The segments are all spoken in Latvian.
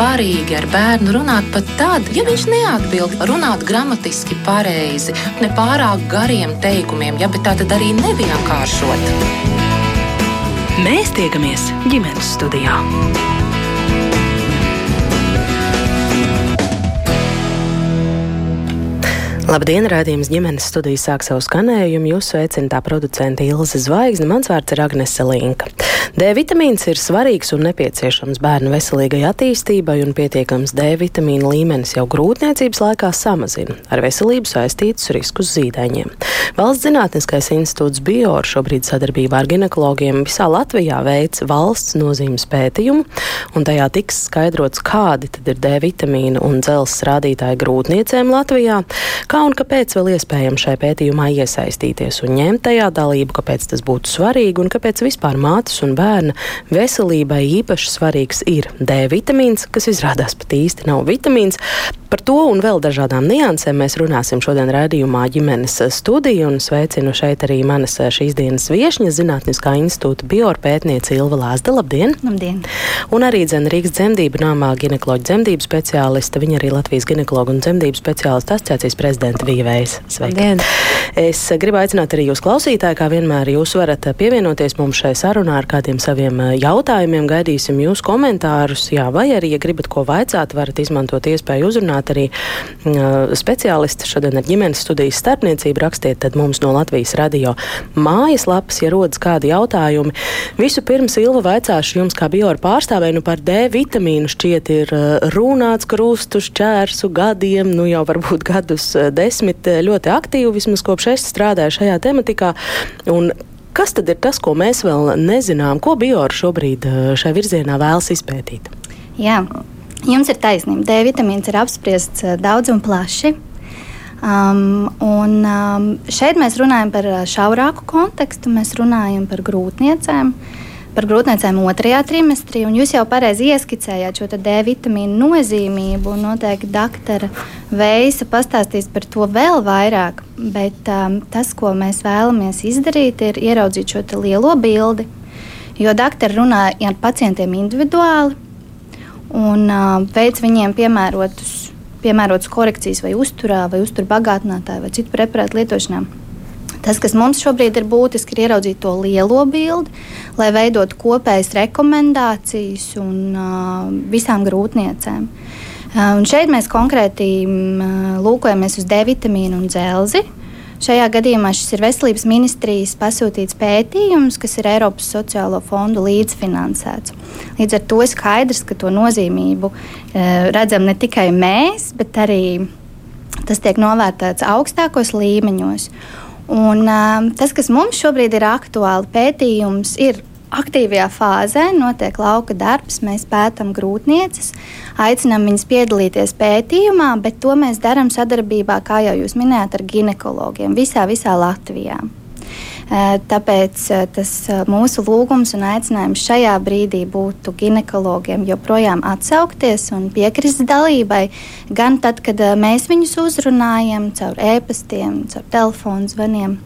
svarīgi ar bērnu runāt pat tad, ja viņš neatbild, runāt gramatiski pareizi, ne pārāk gariem teikumiem, ja bet tā tad arī nevienkāršot. Mēs tiekamies ģimenes studijā. Labdien, rādījums ģimenes studijas sāk savu skanējumu. Jūs sveicināta producenta Ilze Zvaigzne, mans vārds ir Agnese Linka. D vitamīns ir svarīgs un nepieciešams bērnu veselīgai attīstībai, un pietiekams D vitamīna līmenis jau grūtniecības laikā samazina ar veselību saistītus riskus zīdaiņiem. Valsts Zinātniskais institūts Bior šobrīd sadarbībā ar ginekologiem visā Latvijā veic valsts nozīmes pētījumu, un tajā tiks skaidrots, kādi tad ir D vitamīna un dzelzs rādītāji grūtniecēm Latvijā. Kā kā un kāpēc vēl iespējams šai pētījumā iesaistīties un ņemt tajā dalību, kāpēc tas būtu svarīgi un kāpēc vispār mātes un bērna veselībai īpaši svarīgs ir D vitamīns, kas izrādās pat īsti nav vitamīns. Par to un vēl dažādām niansēm mēs runāsim šodien raidījumā ģimenes studiju un sveicinu šeit arī manas šīs dienas viešņas Zinātniskā institūta biorpētniece Ilva Lāsda. Labdien! Labdien! Un arī dzene Rīgas dzemdību nāmā ginekoloģa dzemdību speciāliste, viņa arī Latvijas ginekologu un dzemdību speciālistu asociācijas prezidents studenta Vīvējs. Sveiki! Es gribu aicināt arī jūs klausītāji, kā vienmēr jūs varat pievienoties mums šai sarunā ar kādiem saviem eh, jautājumiem. Gaidīsim jūsu komentārus, jā, vai arī, ja gribat ko vaicāt, varat izmantot iespēju uzrunāt arī uh, speciālisti šodien ar ģimenes studijas starpniecību. Rakstiet tad mums no Latvijas radio mājaslapas, ja rodas kādi jautājumi. Visu pirms Ilva vaicāšu jums, kā bioru pārstāvēju, nu par D vitamīnu šķiet ir runāts krustu šķērsu gadiem, nu jau varbūt gadus desmit eh, ļoti aktīvi, vismaz kopš es strādāju šajā tematikā. Un kas tad ir tas, ko mēs vēl nezinām, ko Biora šobrīd eh, šai virzienā vēlas izpētīt? Jā. Jums ir taisnība. D vitamīns ir apspriests eh, daudz un plaši. Um, un, um, šeit mēs runājam par šaurāku kontekstu, mēs runājam par grūtniecēm. Uh, par grūtniecēm otrajā trimestrī. Jūs jau pareizi ieskicējāt šo D vitamīnu nozīmību. Noteikti doktora Veisa pastāstīs par to vēl vairāk. Bet um, tas, ko mēs vēlamies izdarīt, ir ieraudzīt šo lielo bildi. Jo doktori runā ar pacientiem individuāli un uh, veids viņiem piemērotus, piemērotus korekcijas vai uzturā, vai uzturbagātinātāju vai citu preparātu lietošanā. Tas, kas mums šobrīd ir būtiski, ir ieraudzīt to lielo bildi, lai veidotu kopējas rekomendācijas un uh, visām grūtniecēm. Un šeit mēs konkrēti lūkojamies uz D vitamīnu un dzelzi. Šajā gadījumā šis ir Veselības ministrijas pasūtīts pētījums, kas ir Eiropas sociālo fondu līdzfinansēts. Līdz ar to skaidrs, ka to nozīmību redzam ne tikai mēs, bet arī tas tiek novērtēts augstākos līmeņos. Un, uh, tas, kas mums šobrīd ir aktuāli, pētījums ir aktīvajā fāzē, notiek lauka darbs, mēs pētām grūtnieces, aicinām viņus piedalīties pētījumā, bet to mēs darām sadarbībā, kā jau jūs minējāt, ar ginekologiem visā, visā Latvijā. Tāpēc tas mūsu lūgums un aicinājums šajā brīdī būtu ginekologiem joprojām atsaukties un piekrist dalībai, gan tad, kad mēs viņus uzrunājam caur e-pastiem, caur telefonu zvaniem.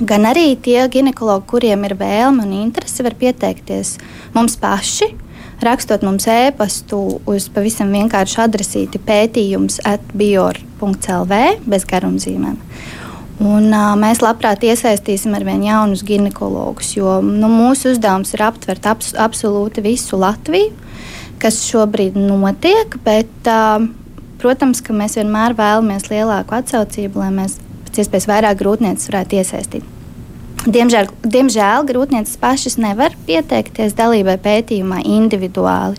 Gan arī tie ginekologi, kuriem ir vēlme un interese, var pieteikties mums paši, rakstot mums e-pastu uz pavisam vienkāršu adresīti pētījums atbior.lv bez garumzīmēm. Un, uh, mēs labprāt iesaistīsim ar vien jaunus ginekologus, jo nu, mūsu uzdevums ir aptvert abs absolūti visu Latviju, kas šobrīd notiek. Bet, uh, protams, ka mēs vienmēr vēlamies lielāku atsaucību, lai mēs pēc iespējas vairāk grūtniecis varētu iesaistīt. Diemžēl, diemžēl grūtniecības pašas nevar pieteikties dalībai pētījumā individuāli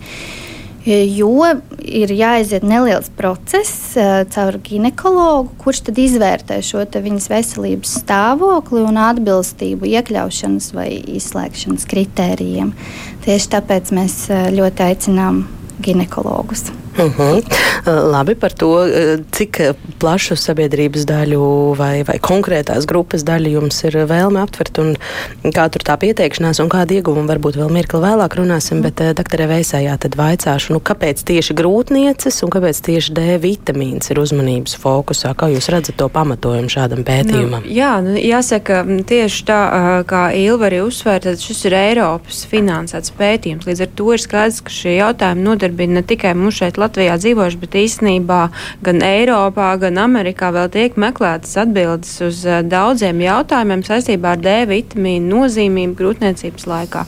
jo ir jāiziet neliels process uh, caur ginekologu, kurš tad izvērtē šo viņas veselības stāvokli un atbilstību iekļaušanas vai izslēgšanas kritērijiem. Tieši tāpēc mēs uh, ļoti aicinām ginekologus. Uh -huh. Labi par to, cik plašu sabiedrības daļu vai, vai konkrētās grupas daļu jums ir vēlme aptvert un kā tur tā pieteikšanās un kāda ieguvuma varbūt vēl mirkli vēlāk runāsim, bet doktorē Veisējā tad vaicāšu, nu, kāpēc tieši grūtnieces un kāpēc tieši D vitamīns ir uzmanības fokusā? Kā jūs redzat to pamatojumu šādam pētījumam? Nu, jā, nu, jāsaka, tieši tā, kā Ilva arī uzsver, tad šis ir Eiropas finansēts pētījums. Līdz ar to ir skaidrs, ka šie jautājumi nodarbina ne tikai mūs šeit Latvijā dzīvojuši, bet īstenībā gan Eiropā, gan Amerikā vēl tiek meklētas atbildes uz eh, daudziem jautājumiem saistībā ar D vitamīnu nozīmību grūtniecības laikā.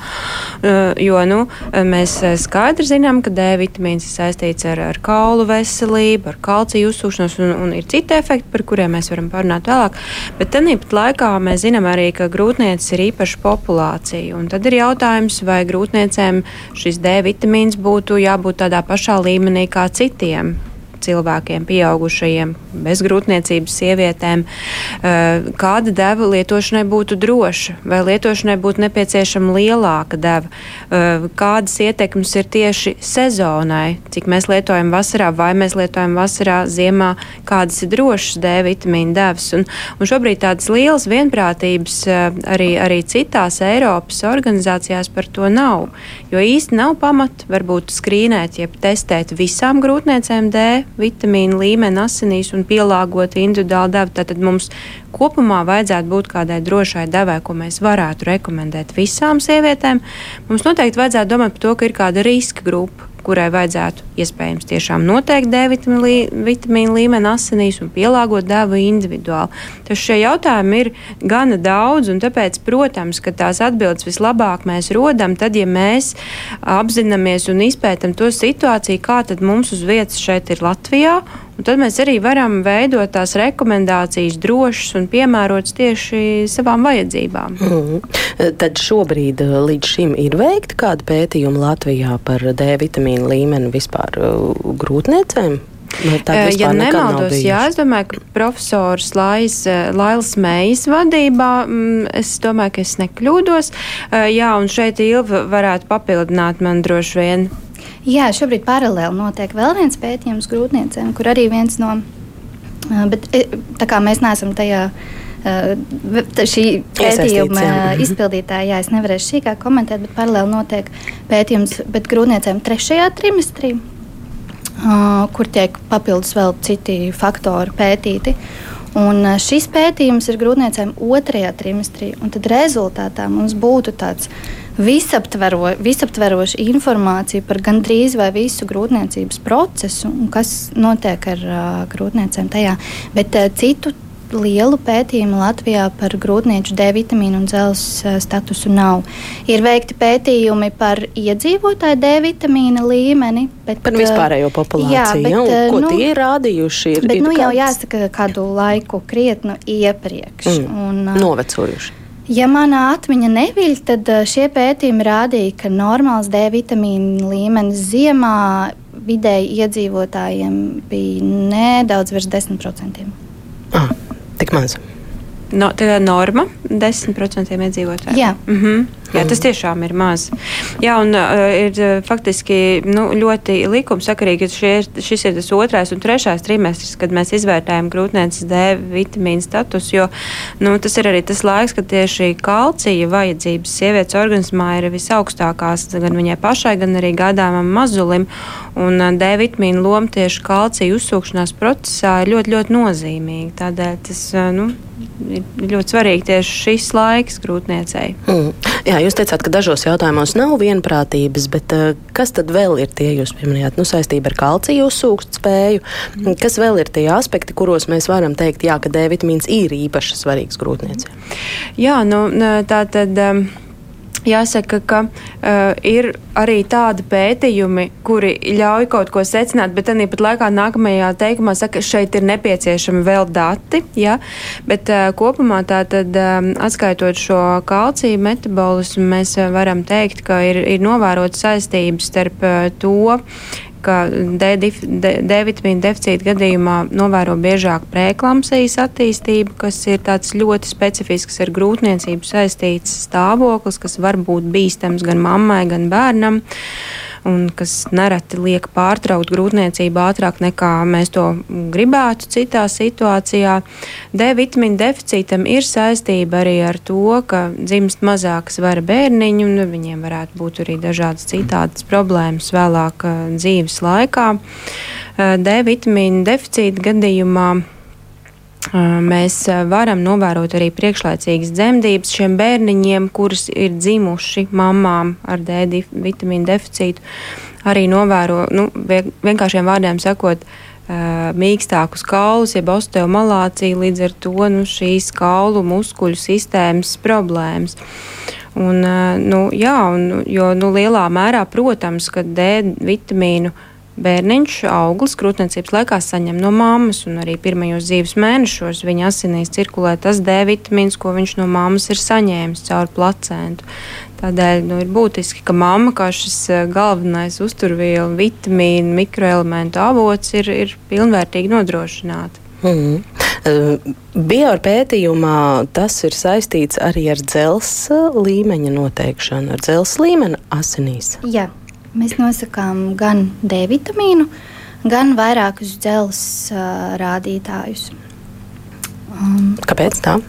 Eh, jo nu, mēs skaidri zinām, ka D vitamīns ir saistīts ar, ar kaulu veselību, ar kalciju uzsūšanos un, un ir citi efekti, par kuriem mēs varam parunāt vēlāk. Bet tāpat laikā mēs zinām arī, ka grūtniecis ir īpaša populācija. Tad ir jautājums, vai grūtniecēm šis D vitamīns būtu jābūt tādā pašā līmenī kā citiem cilvēkiem, pieaugušajiem, bezgrūtniecības sievietēm, eh, kāda deva lietošanai būtu droša, vai lietošanai būtu nepieciešama lielāka deva, eh, kādas ietekmes ir tieši sezonai, cik mēs lietojam vasarā, vai mēs lietojam vasarā, ziemā, kādas ir drošas D vitamīna devas. Un, un šobrīd tādas lielas vienprātības eh, arī, arī citās Eiropas organizācijās par to nav, jo īsti nav pamata varbūt skrīnēt, jeb testēt visām grūtniecēm D vitamīnu līmeni asinīs un pielāgot individuāli devu. Tātad mums kopumā vajadzētu būt kādai drošai devai, ko mēs varētu rekomendēt visām sievietēm. Mums noteikti vajadzētu domāt par to, ka ir kāda riska grupa kurai vajadzētu iespējams tiešām noteikt D vitamīnu līmeni asinīs un pielāgot devu individuāli. Tas šie jautājumi ir gana daudz, un tāpēc, protams, ka tās atbildes vislabāk mēs rodam, tad, ja mēs apzināmies un izpētam to situāciju, kā tad mums uz vietas šeit ir Latvijā Un tad mēs arī varam veidot tās rekomendācijas drošas un piemērotas tieši savām vajadzībām. Mm. Tad šobrīd eh, līdz šim ir veikta kāda pētījuma Latvijā par D vitamīnu līmeni vispār uh, grūtniecēm? Ja nemaldos, jā, es domāju, ka profesors Lais, eh, Lailas Mējas vadībā, mm, es domāju, ka es nekļūdos. Jā, un šeit Ilva varētu papildināt man droši vien. Jā, šobrīd paralēli notiek vēl viens pētījums grūtniecēm, kur arī viens no. Bet tā kā mēs neesam tajā šī pētījuma izpildītāja, jā, es nevarēšu sīkāk komentēt, bet paralēli notiek pētījums grūtniecēm trešajā trimestrī, kur tiek papildus vēl citi faktori pētīti. Un šis pētījums ir grūtniecēm otrajā trimestrī, un tad rezultātā mums būtu tāds visaptvero, visaptveroša informācija par gandrīz vai visu grūtniecības procesu un kas notiek ar uh, grūtniecēm tajā. Bet uh, citu lielu pētījumu Latvijā par grūtnieču D vitamīnu un dzelzs statusu nav. Ir veikti pētījumi par iedzīvotāju D vitamīna līmeni. Bet, par vispārējo populāciju. Jā, bet, ja, ko nu, tie ir rādījuši? Ir, bet, ir nu, kāds... jau jāsaka kādu laiku krietnu iepriekš. Mm, un, novecojuši. Ja manā atmiņa neviļ, tad šie pētījumi rādīja, ka normāls D vitamīna līmenis ziemā vidēji iedzīvotājiem bija nedaudz virs 10%. Ah, tik maz. No, tā ir norma 10% iedzīvotāju. Jā. Mm -hmm. Jā, tas tiešām ir maz. Jā, un uh, ir uh, faktiski nu, ļoti likumsakarīgi, ka šie, šis ir tas otrais un trešais trimestris, kad mēs izvērtējam grūtniecības D vitamīnu status, jo nu, tas ir arī tas laiks, kad tieši kalcija vajadzības sievietes organismā ir visaugstākās gan viņai pašai, gan arī gādāmam mazulim. Un uh, D vitamīna loma tieši kalcija uzsūkšanās procesā ir ļoti, ļoti nozīmīga. Tādēļ tas uh, nu, ir ļoti svarīgi tieši šis laiks grūtniecei. Mm. Jā, jūs teicāt, ka dažos jautājumos nav vienprātības, bet uh, kas tad vēl ir tie, jūs pieminējāt, nu, saistība ar kalciju uzsūkt spēju? Kas vēl ir tie aspekti, kuros mēs varam teikt, jā, ka D vitamīns ir īpaši svarīgs grūtniecei? Jā, nu, tā tad. Um, Jāsaka, ka uh, ir arī tādi pētījumi, kuri ļauj kaut ko secināt, bet tāpat laikā nākamajā teikumā saka, ka šeit ir nepieciešami vēl dati. Ja? Bet uh, kopumā tātad um, atskaitot šo kalciju metabolismu, mēs uh, varam teikt, ka ir, ir novērotas saistības starp uh, to, ka D, D, D vitamīna deficīta gadījumā novēro biežāk preeklamsijas attīstību, kas ir tāds ļoti specifisks ar grūtniecību saistīts stāvoklis, kas var būt bīstams gan mammai, gan bērnam. Un kas nereti liek pārtraukt grūtniecību ātrāk nekā mēs to gribētu citā situācijā. D vitamīna deficītam ir saistība arī ar to, ka dzimst mazāk svara bērniņu, un viņiem varētu būt arī dažādas citādas problēmas vēlāk dzīves laikā. D vitamīna deficīta gadījumā Mēs varam novērot arī priekšlaicīgas dzemdības šiem bērniņiem, kurus ir dzimuši mamām ar D vitamīnu deficītu. Arī novēro, nu, vienkāršiem vārdiem sakot, mīkstākus kaulus, jeb osteomalāciju, līdz ar to nu, šīs kaulu muskuļu sistēmas problēmas. Un, nu, jā, un, jo nu, lielā mērā, protams, ka D vitamīnu bērniņš auglis krūtniecības laikā saņem no mammas, un arī pirmajos dzīves mēnešos viņa asinīs cirkulē tas D vitamīns, ko viņš no mammas ir saņēmis caur placentu. Tādēļ nu, ir būtiski, ka mamma kā šis eh, galvenais uzturvielu, vitamīnu, mikroelementu avots ir, ir pilnvērtīgi nodrošināta. Mm. Bio pētījumā tas ir saistīts arī ar dzelzceļa līmeņa noteikšanu, ar dzelzceļa līmeni asinīs. Jā, Mēs nosakām gan D vitamīnu, gan vairākus dzelzceļa uh, rādītājus. Um, Kāpēc tā?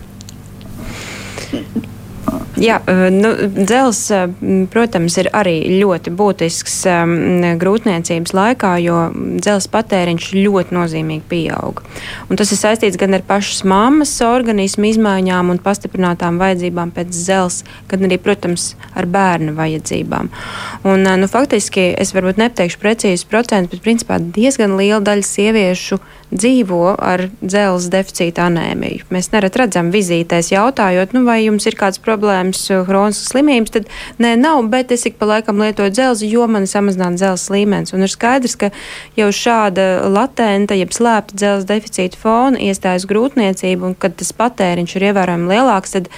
Jā, eh, nu, dzels, eh, protams, ir arī ļoti būtisks um, grūtniecības laikā, jo dzels patēriņš ļoti nozīmīgi pieaug. Un tas ir saistīts gan ar pašas mammas organismu izmaiņām un pastiprinātām vajadzībām pēc dzels, gan arī, protams, ar bērnu vajadzībām. Un, nu, faktiski es varbūt nepateikšu precīzus procentus, bet principā diezgan liela daļa sieviešu dzīvo ar dzelzceļa deficīta anēmiju. Mēs nereti redzam vizītēs, jautājot, nu, vai jums ir kādas problēmas, chroniskas slimības. Tad nē, nav, bet es ik pa laikam lietoju dzelzi, jo man ir samazināts dzelzceļa līmenis. Un ir skaidrs, ka jau šāda latenta, jeb slēpta dzelzceļa deficīta fona iestājas grūtniecība, un kad tas patēriņš ir ievērojami lielāks, tad,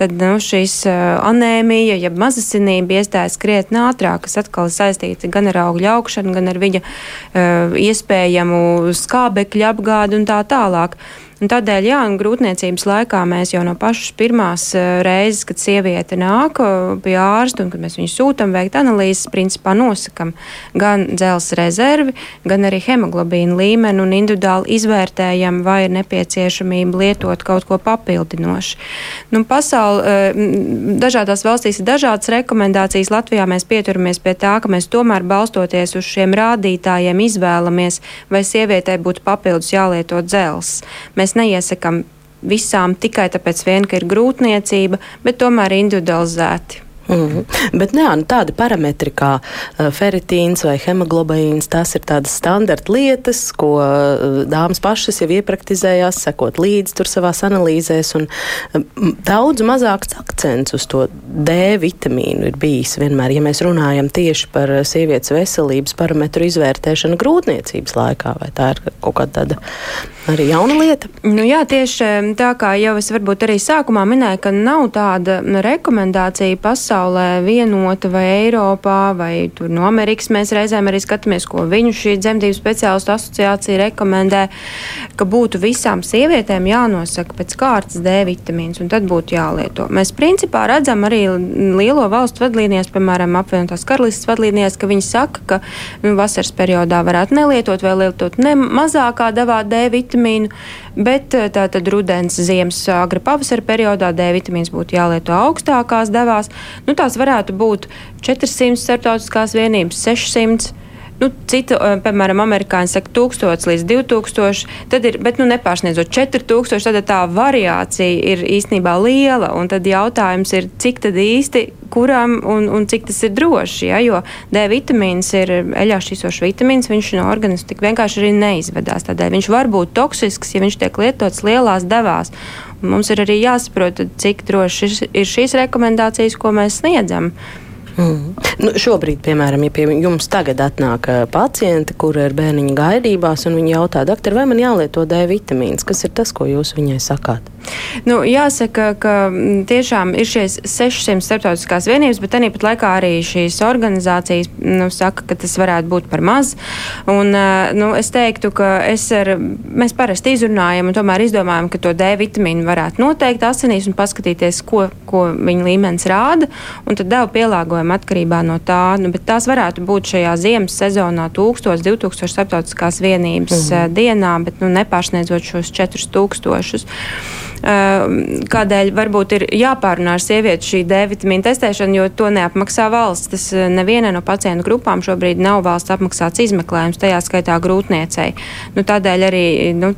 tad nu, šīs anēmija, jeb mazasinība iestājas krietni ātrāk, kas atkal ir saistīta gan ar augļu augšanu, gan ar viņa uh, iespējamu skābekļu apgādi un tā tālāk. Un tādēļ, jā, grūtniecības laikā mēs jau no pašas pirmās eh, reizes, kad sieviete nāk eh, pie ārsta un kad mēs viņu sūtām veikt analīzes, principā nosakam gan dzelzs rezervi, gan arī hemoglobīna līmeni un individuāli izvērtējam, vai ir nepieciešamība lietot kaut ko papildinošu. Nu, pasauli, eh, dažādās valstīs ir dažādas rekomendācijas. Latvijā mēs pieturamies pie tā, ka mēs tomēr balstoties uz šiem rādītājiem izvēlamies, vai sievietei būtu papildus jālieto dzelzs. Mēs mēs neiesakām visām tikai tāpēc, vien, ka ir grūtniecība, bet tomēr individualizēti. Mm -hmm. Bet jā, nu, tādi parametri kā uh, feritīns vai hemoglobīns, tas ir tādas standarta lietas, ko uh, dāmas pašas jau iepraktizējās, sekot līdzi tur savās analīzēs. Un, uh, daudz mazāks akcents uz to D vitamīnu ir bijis vienmēr, ja mēs runājam tieši par sievietes veselības parametru izvērtēšanu grūtniecības laikā, vai tā ir kaut kāda tāda arī jauna lieta? Nu, jā, tieši tā kā jau es varbūt arī sākumā minēju, ka nav tāda rekomendācija pasaulē pasaulē vienota vai Eiropā vai no Amerikas. Mēs reizēm arī skatāmies, ko viņu šī dzemdību speciālistu asociācija rekomendē, ka būtu visām sievietēm jānosaka pēc kārtas D vitamīns un tad būtu jālieto. Mēs principā redzam arī lielo valstu vadlīnijas, piemēram, apvienotās karalistas vadlīnijas, ka viņi saka, ka nu, vasaras periodā varētu nelietot vai lietot ne mazākā devā D vitamīnu, bet tātad rudens, ziemas, agri pavasara periodā D vitamīns būtu jālieto augstākās devās. Nu, tās varētu būt 400 starptautiskās vienības, 600. Nu, citu, eh, piemēram, amerikāņi saka 1000 līdz 2000, tad ir, bet nu, nepārsniedzot 4000, tad tā variācija ir īstenībā liela. Un tad jautājums ir, cik tad īsti kuram un, un cik tas ir droši. Ja? Jo D vitamīns ir eļļā šķīsošs vitamīns, viņš no organisma tik vienkārši arī neizvedās. Tādēļ viņš var būt toksisks, ja viņš tiek lietots lielās devās. Mums ir arī jāsaprot, cik droši ir šīs rekomendācijas, ko mēs sniedzam. Mm. Nu, šobrīd, piemēram, ja pie jums tagad atnāk pacienti, kur ir bērniņa gaidībās, un viņi jautā, doktor, vai man jālieto D vitamīns, kas ir tas, ko jūs viņai sakāt? Nu, jāsaka, ka tiešām ir šīs 600 starptautiskās vienības, bet tāpat laikā arī šīs organizācijas nu, saka, ka tas varētu būt par maz. Un, nu, es teiktu, ka es ar, mēs parasti izrunājam un tomēr izdomājam, ka to D vitamīnu varētu noteikt asinīs un paskatīties, ko, ko viņa līmenis rāda, un tad devu pielāgojumu ierobežojumi atkarībā no tā, nu, tās varētu būt šajā ziemas sezonā 1000, 2000 starptautiskās vienības mm -hmm. dienā, bet nu, nepārsniedzot šos 4000. Kādēļ varbūt ir jāpārunā ar sievieti šī D vitamīna testēšana, jo to neapmaksā valsts. Tas nevienai no pacientu grupām šobrīd nav valsts apmaksāts izmeklējums, tajā skaitā grūtniecei. Nu, tādēļ arī nu,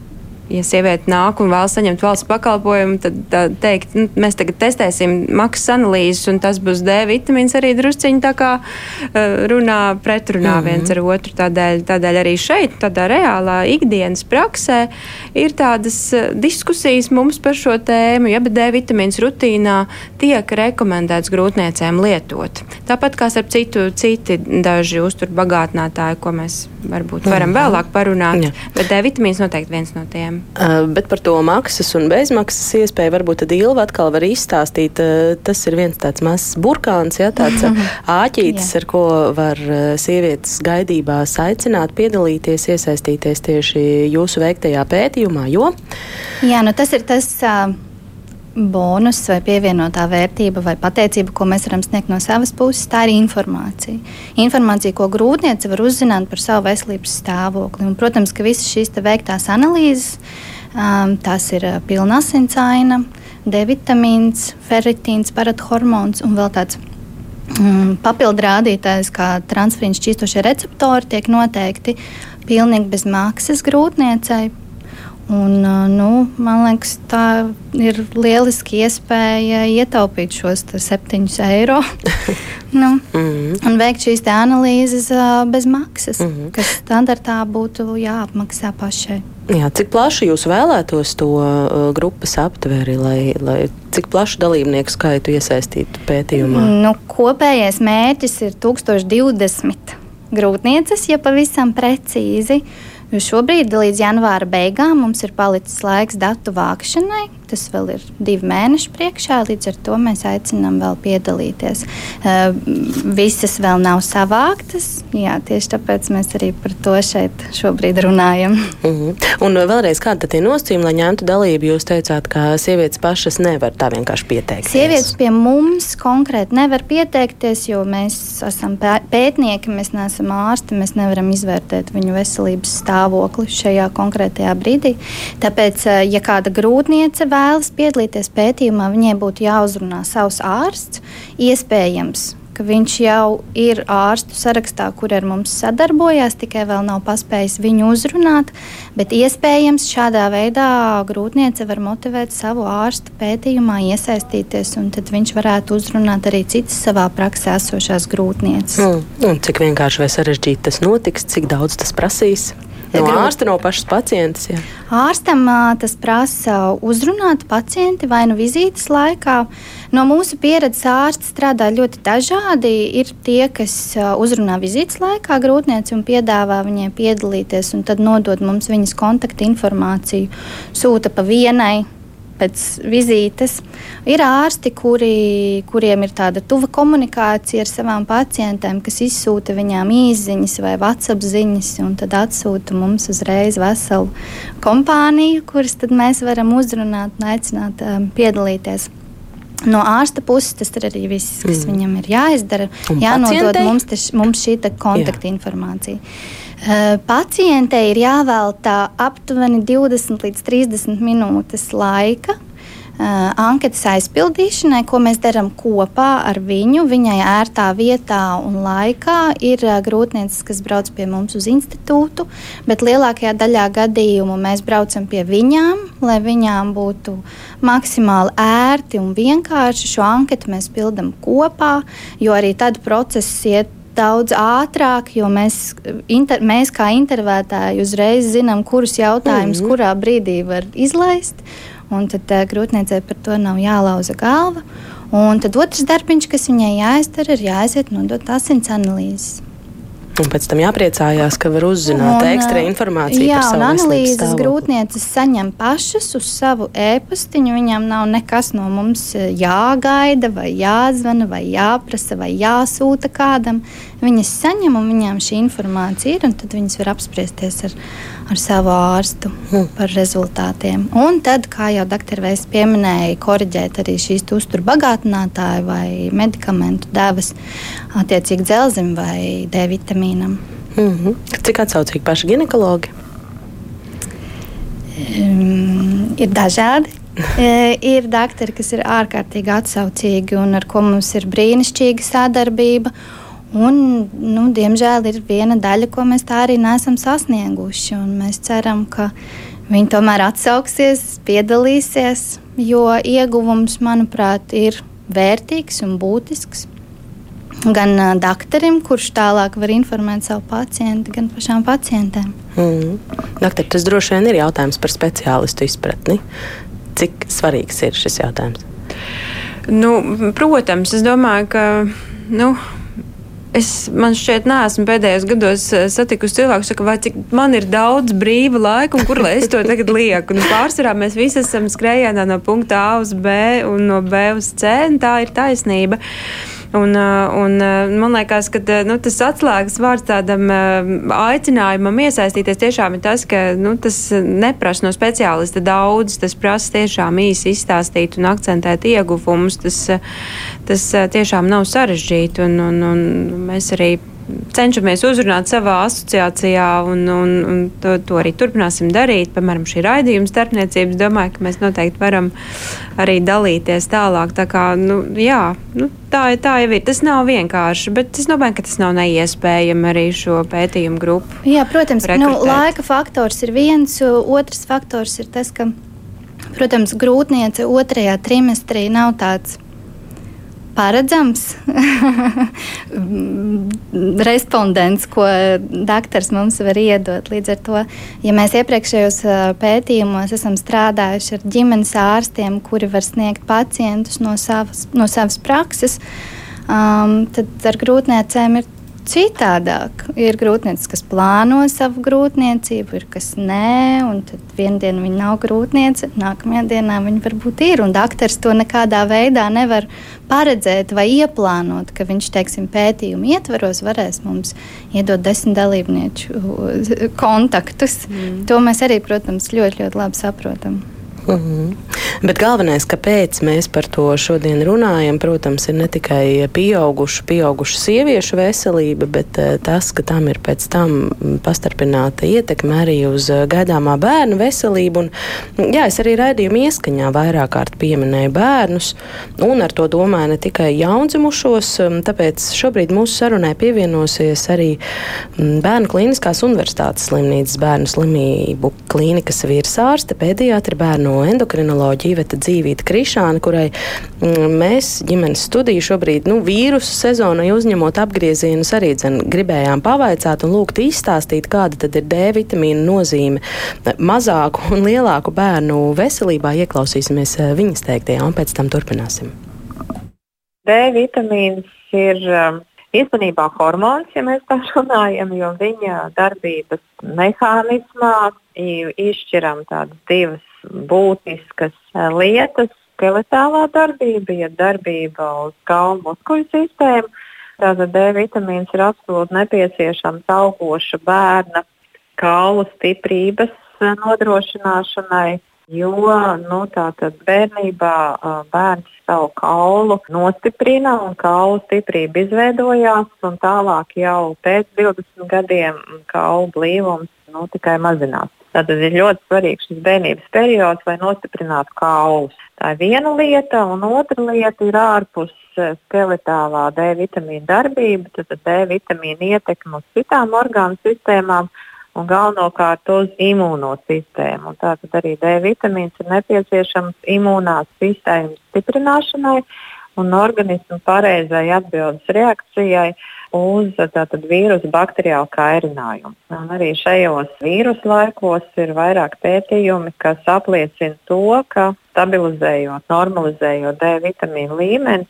ja sieviete nāk un vēlas saņemt valsts pakalpojumu, tad tā, teikt, nu, mēs tagad testēsim maksas analīzes, un tas būs D vitamīns arī drusciņi tā kā uh, runā pretrunā mm -hmm. viens ar otru. Tādēļ, tādēļ arī šeit, tādā reālā ikdienas praksē, ir tādas uh, diskusijas mums par šo tēmu, ja D vitamīns rutīnā tiek rekomendēts grūtniecēm lietot. Tāpat kā ar citu, citi daži uzturbagātinātāji, ko mēs varbūt varam mm -hmm. vēlāk parunāt, Jā. bet D vitamīns noteikti viens no tiem. Uh, bet par to maksas un bezmaksas iespēju varbūt tad Ilva atkal var izstāstīt. Uh, tas ir viens tāds mazs burkāns, ja, tāds uh, āķītis, ar ko var sievietes gaidībās aicināt piedalīties, iesaistīties tieši jūsu veiktajā pētījumā, jo? Jā, nu tas ir tas. Uh bonus vai pievienotā vērtība vai pateicība, ko mēs varam sniegt no savas puses, tā ir informācija. Informācija, ko grūtniece var uzzināt par savu veselības stāvokli. Un, protams, ka visas šīs veiktās analīzes, um, tās ir uh, pilna asinsaina, D vitamīns, ferritīns, parathormons un vēl tāds um, papildu rādītājs, kā transferīns šķīstošie receptori, tiek noteikti pilnīgi bez maksas grūtniecei Un, nu, man liekas, tā ir lieliski iespēja ietaupīt šos 7 eiro nu, mm -hmm. un veikt šīs analīzes bez maksas, mm -hmm. kas standartā būtu jāapmaksā pašai. Jā, cik plaši jūs vēlētos to uh, grupas aptveri, lai, lai cik plašu dalībnieku skaitu iesaistītu pētījumā? Nu, kopējais mērķis ir 1020 grūtnieces, ja pavisam precīzi. Uh, Jo šobrīd līdz janvāra beigām mums ir palicis laiks datu vākšanai. Tas vēl ir divi mēneši priekšā, līdz ar to mēs aicinām vēl piedalīties. Uh, visas vēl nav savāktas, jā, tieši tāpēc mēs arī par to šeit šobrīd runājam. Mhm. -huh. Un vēlreiz, kāda ir nosacījuma, lai ņemtu dalību? Jūs teicāt, ka sievietes pašas nevar tā vienkārši pieteikties. Sievietes pie mums konkrēti nevar pieteikties, jo mēs esam pētnieki, mēs neesam ārsti, mēs nevaram izvērtēt viņu veselības stāvokli šajā konkrētajā brīdī. Tāpēc, ja kāda grūtniece vēlas piedalīties pētījumā, viņai būtu jāuzrunā savs ārsts. Iespējams, ka viņš jau ir ārstu sarakstā, kur ar mums sadarbojās, tikai vēl nav paspējis viņu uzrunāt. Bet iespējams, šādā veidā grūtniece var motivēt savu ārstu pētījumā iesaistīties, un tad viņš varētu uzrunāt arī citas savā praksē esošās grūtnieces. Mm. Cik vienkārši vai sarežģīti tas notiks, cik daudz tas prasīs? No ārsta, no pašas pacientes. Jā. Ārstam tas prasa uzrunāt pacienti vai nu vizītes laikā. No mūsu pieredzes ārsti strādā ļoti dažādi. Ir tie, kas uzrunā vizītes laikā grūtnieci un piedāvā viņai piedalīties, un tad nodod mums viņas kontaktinformāciju, sūta pa vienai pēc vizītes. Ir ārsti, kuri, kuriem ir tāda tuva komunikācija ar savām pacientēm, kas izsūta viņām īsiņas vai WhatsApp ziņas, un tad atsūta mums uzreiz veselu kompāniju, kuras mēs varam uzrunāt un aicināt um, piedalīties. No ārsta puses tas ir arī viss, kas mm. viņam ir jāizdara. Un jānodod pacientei? mums, teš, mums šī kontaktinformācija. Jā. Eh, pacientei ir jāvelta aptuveni 20 līdz 30 minūtes laika anketas aizpildīšanai, ko mēs darām kopā ar viņu. Viņai ērtā vietā un laikā ir grūtniecības, kas brauc pie mums uz institūtu, bet lielākajā daļā gadījumu mēs braucam pie viņām, lai viņām būtu maksimāli ērti un vienkārši. Šo anketu mēs pildām kopā, jo arī tad process iet daudz ātrāk, jo mēs, inter, mēs kā intervētāji uzreiz zinām, kurus jautājumus, mm -hmm. kurā brīdī var izlaist. Un tad uh, grūtniecei par to nav jālauza galva. Un tad otrs darbiņš, kas viņai jāizdara, ir jāaiziet nodot asins analīzes. Un pēc tam jāpriecājās, ka var uzzināt un, ekstra informāciju. Jā, un analīzes grūtnieces saņem pašas uz savu e-pastiņu. Viņām nav nekas no mums jāgaida, vai jāzvana, vai jāprasa, vai jāsūta kādam. Viņas saņem, un viņām šī informācija ir, un tad viņas var apspriesties ar, ar savu ārstu hmm. par rezultātiem. Un tad, kā jau dr. Vēs pieminēja, koriģēt arī šīs uzturbagātinātāju vai medikamentu devas attiecīgi dzelzim vai D vitamīnam. Mm -hmm. Cik atsaucīgi paši ginekologi? Um, ir dažādi. E, ir doktori, kas ir ārkārtīgi atsaucīgi un ar ko mums ir brīnišķīga sadarbība. Un, nu, diemžēl ir viena daļa, ko mēs tā arī neesam sasnieguši. Mēs ceram, ka viņi tomēr atsauksies, piedalīsies, jo ieguvums, manuprāt, ir vērtīgs un būtisks gan uh, doktoram, kurš tālāk var informēt savu pacientu, gan pašām pacientēm. Mm. Doktor, tas droši vien ir jautājums par speciālistu izpratni. Cik svarīgs ir šis jautājums? Nu, protams, es domāju, ka. Nu, Es man šķiet, neesmu pēdējos gados satikusi cilvēku, saka, vai cik man ir daudz brīva laika, un kur lai es to tagad lieku. Nu, pārsvarā mēs visi esam skrējienā no punkta A uz B un no B uz C, un tā ir taisnība. Uh, Un, uh, un, uh, man liekas, ka uh, nu, tas atslēgas vārds tādam aicinājumam iesaistīties tiešām ir tas, ka nu, tas neprasa no speciālista daudz, tas prasa tiešām īsi izstāstīt un akcentēt ieguvumus. Tas, tas tiešām nav sarežģīti, un, un, un mēs arī cenšamies uzrunāt savā asociācijā, un, un, un to, to arī turpināsim darīt. Piemēram, šī raidījuma starpniecības, domāju, ka mēs noteikti varam arī dalīties tālāk. Tā, kā, nu, jā, nu, tā, tā jau ir. Tas nav vienkārši, bet es domāju, ka tas nav neiespējami arī šo pētījumu grupu. Jā, protams, nu, laika faktors ir viens, otrs faktors ir tas, ka, protams, grūtniece otrajā trimestrī nav tāds paredzams respondents, ko doktors mums var iedot. Līdz ar to, ja mēs iepriekšējos pētījumos esam strādājuši ar ģimenes ārstiem, kuri var sniegt pacientus no savas, no savas prakses, um, tad ar grūtniecēm ir citādāk. Ir grūtniecības, kas plāno savu grūtniecību, ir kas nē, un tad vienā dienā viņa nav grūtniece, nākamajā dienā viņa varbūt ir. Un doktors to nekādā veidā nevar paredzēt vai ieplānot, ka viņš, teiksim, pētījumu ietvaros varēs mums iedot desmit dalībnieku kontaktus. Mm. To mēs arī, protams, ļoti, ļoti labi saprotam. Mm -hmm. Bet galvenais, kāpēc mēs par to šodien runājam, protams, ir ne tikai pieaugušu, pieaugušu sieviešu veselība, bet uh, tas, ka tam ir pēc tam pastarpināta ietekme arī uz uh, gaidāmā bērnu veselību. Un, jā, es arī raidījumu ieskaņā vairāk kārt pieminēju bērnus, un ar to domāju ne tikai jaundzimušos, tāpēc šobrīd mūsu sarunai pievienosies arī Bērnu klīniskās universitātes slimnīcas bērnu slimību klīnikas virsārste, pediatra bērnu endokrinoloģija Iveta Dzīvīta Krišāna, kurai mm, mēs ģimenes studiju šobrīd nu, vīrusu sezonai uzņemot apgriezienus arī dzen, gribējām pavaicāt un lūgt izstāstīt, kāda tad ir D vitamīna nozīme mazāku un lielāku bērnu veselībā. Ieklausīsimies eh, viņas teiktajā un pēc tam turpināsim. D vitamīns ir um, īstenībā hormons, ja mēs tā runājam, jo viņa darbības mehānismā izšķiram tādas divas būtiskas eh, lietas - skeletālā darbība, ja darbība uz kaulu muskuļu sistēmu. Tātad D vitamīns ir absolūti nepieciešams augoša bērna kaulu stiprības eh, nodrošināšanai, jo nu, bērnībā eh, bērns savu kaulu nostiprina un kaulu stiprība izveidojās. Tālāk jau pēc 20 gadiem kaulu blīvums nu, tikai mazinās. Tātad ir ļoti svarīgs šis bērnības periods, lai nostiprinātu kaulus. Tā ir viena lieta, un otra lieta ir ārpus eh, skeletālā D vitamīna darbība, tad D vitamīna ietekme uz citām orgānu sistēmām un galvenokārt uz imūnosistēmu. Tātad arī D vitamīns ir nepieciešams imūnās sistēmas stiprināšanai un organismu pareizai atbildes reakcijai uz tātad, vīrusu bakteriālu kairinājumu. Un arī šajos vīrusu laikos ir vairāk pētījumi, kas apliecina to, ka stabilizējot, normalizējot D vitamīnu līmeni,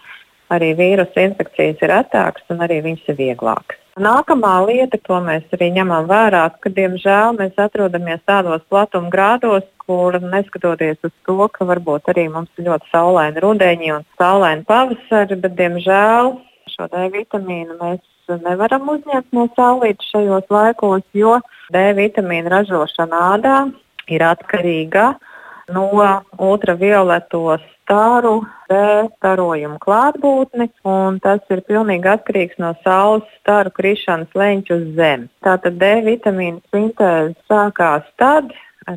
arī vīrusu infekcijas ir retākas un arī viņas ir vieglākas. Nākamā lieta, ko mēs arī ņemam vērā, ka, diemžēl, mēs atrodamies tādos platuma grādos, kur neskatoties uz to, ka varbūt arī mums ir ļoti saulaini rudeņi un saulaini pavasari, bet, diemžēl, šo D vitamīnu mēs nevaram uzņemt no saulītes šajos laikos, jo D vitamīna ražošana ādā ir atkarīga no ultravioleto staru D starojumu klātbūtni, un tas ir pilnīgi atkarīgs no saules staru krišanas leņķa uz Zemi. Tātad D vitamīna sintēze sākās tad,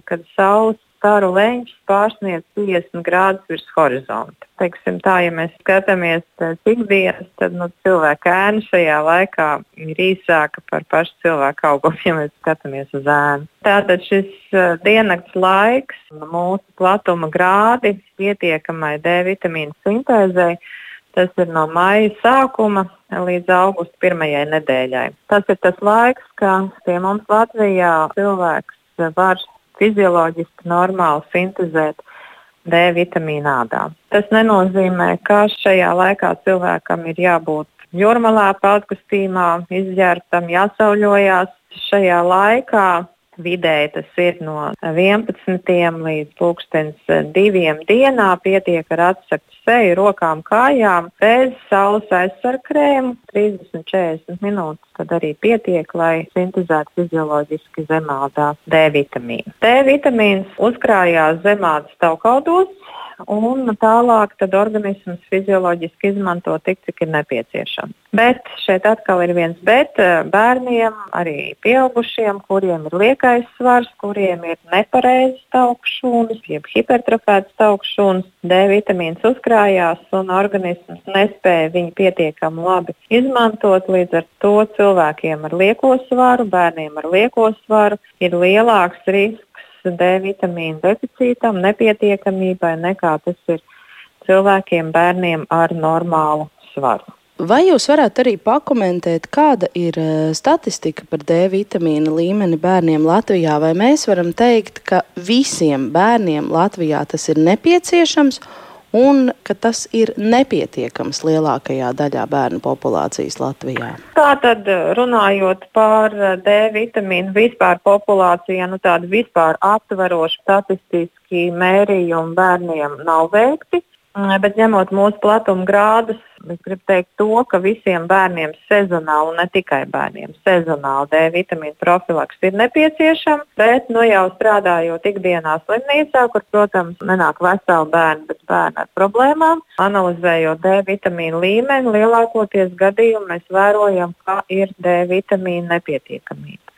kad saules staru leņķis pārsniedz 50 grādus virs horizonta. Teiksim, tā, ja mēs skatāmies ikdienas, tad nu, cilvēka ēna šajā laikā ir īsāka par pašu cilvēku augumu, ja mēs skatāmies uz ēnu. Tātad šis uh, diennakts laiks, mūsu platuma grādi pietiekamai D vitamīna sintēzei, tas ir no maija sākuma līdz augusta pirmajai nedēļai. Tas ir tas laiks, kad pie mums Latvijā cilvēks var fizioloģiski normāli sintēzēt D vitamīnu ādā. Tas nenozīmē, ka šajā laikā cilvēkam ir jābūt jūrmalā, peldkustībā, izģērbtam, jāsauļojās. Šajā laikā Vidēji tas ir no 11 līdz 2 dienā. Pietiek ar atsaktu seju, rokām, kājām, bez saules aizsarkrēmu 30-40 minūtes. Tad arī pietiek, lai sintēzētu fizioloģiski zemādā D vitamīnu. D vitamīns uzkrājās zemādas taukaudos, un tālāk organisms fizioloģiski izmanto tik, cik ir nepieciešams. Bet šeit atkal ir viens bet bērniem, arī pieaugušiem, kuriem ir liekais svars, kuriem ir nepareizs augšūnas, jeb hipertrofēts augšūnas, D vitamīns uzkrājās un organisms nespēja viņu pietiekami labi izmantot. Līdz ar to cilvēkiem ar lieko svaru, bērniem ar lieko svaru ir lielāks risks D vitamīna deficītam, nepietiekamībai, nekā tas ir cilvēkiem, bērniem ar normālu svaru. Vai jūs varētu arī pakomentēt, kāda ir eh, statistika par D vitamīna līmeni bērniem Latvijā? Vai mēs varam teikt, ka visiem bērniem Latvijā tas ir nepieciešams? Un ka tas ir nepietiekams lielākajā daļā bērnu populācijas Latvijā. Tātad, runājot par D vitamīnu vispār populācijā, nu tāda vispār aptveroša statistiski mērījumi bērniem nav veikti. Mm, bet ņemot mūsu platuma grādus, es gribu teikt to, ka visiem bērniem sezonāli, un ne tikai bērniem, sezonāli D vitamīna profilaks ir nepieciešama. Bet nu, jau strādājot ikdienā slimnīcā, kur, protams, nenāk veseli bērni, bet bērni ar problēmām, analizējot D vitamīna līmeni, lielākoties gadījumu mēs vērojam, ka ir D vitamīna nepietiekamība.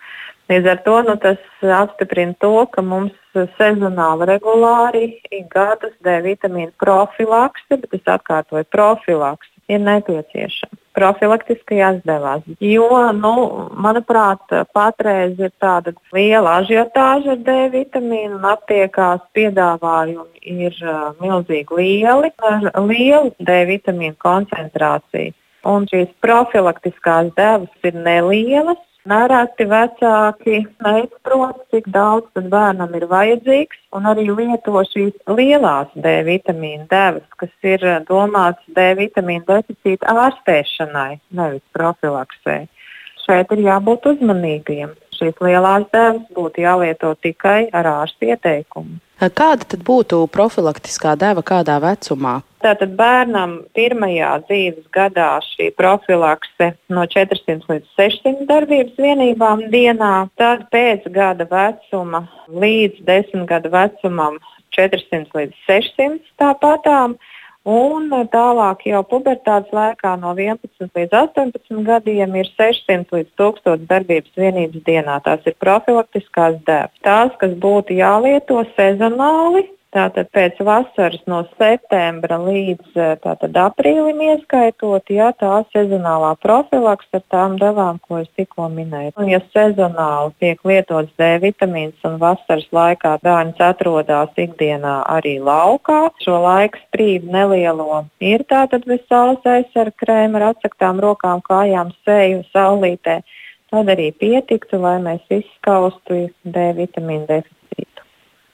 Līdz ar to nu, tas apstiprina to, ka mums sezonāli regulāri ik gadus D vitamīna profilakse, bet es atkārtoju, profilakse ir nepieciešama. Profilaktiskajās devās. Jo, nu, manuprāt, patreiz ir tāda liela ažiotāža ar D vitamīnu un aptiekās piedāvājumi ir uh, milzīgi lieli ar lielu D vitamīnu koncentrāciju. Un šīs profilaktiskās devas ir nelielas, Nereti vecāki neizprot, cik daudz bērnam ir vajadzīgs, un arī lieto šīs lielās D vitamīna devas, kas ir domātas D vitamīna deficīta ārstēšanai, nevis profilaksē. Šeit ir jābūt uzmanīgiem. Šīs lielās devas būtu jālieto tikai ar ārsta ieteikumu. Kāda tad būtu profilaktiskā deva kādā vecumā? Tātad bērnam pirmajā dzīves gadā šī profilakse no 400 līdz 600 darbības vienībām dienā, tad pēc gada vecuma līdz 10 gadu vecumam 400 līdz 600 tāpatām. Un tālāk jau pubertātes laikā no 11 līdz 18 gadiem ir 600 līdz 1000 darbības vienības dienā. Tās ir profilaktiskās dēļas. Tās, kas būtu jālieto sezonāli, Tātad pēc vasaras no septembra līdz eh, tātad, aprīlim ieskaitot, ja tā sezonālā profilaks ar tām devām, ko es tikko minēju. Un, ja sezonāli tiek lietots D vitamīns un vasaras laikā bērns atrodas ikdienā arī laukā, šo laiku sprīdu nelielo ir tātad bez saules aizsarga krēma ar atsaktām rokām, kājām, seju, saulītē, tad arī pietiktu, lai mēs izskaustu D vitamīnu deficītu.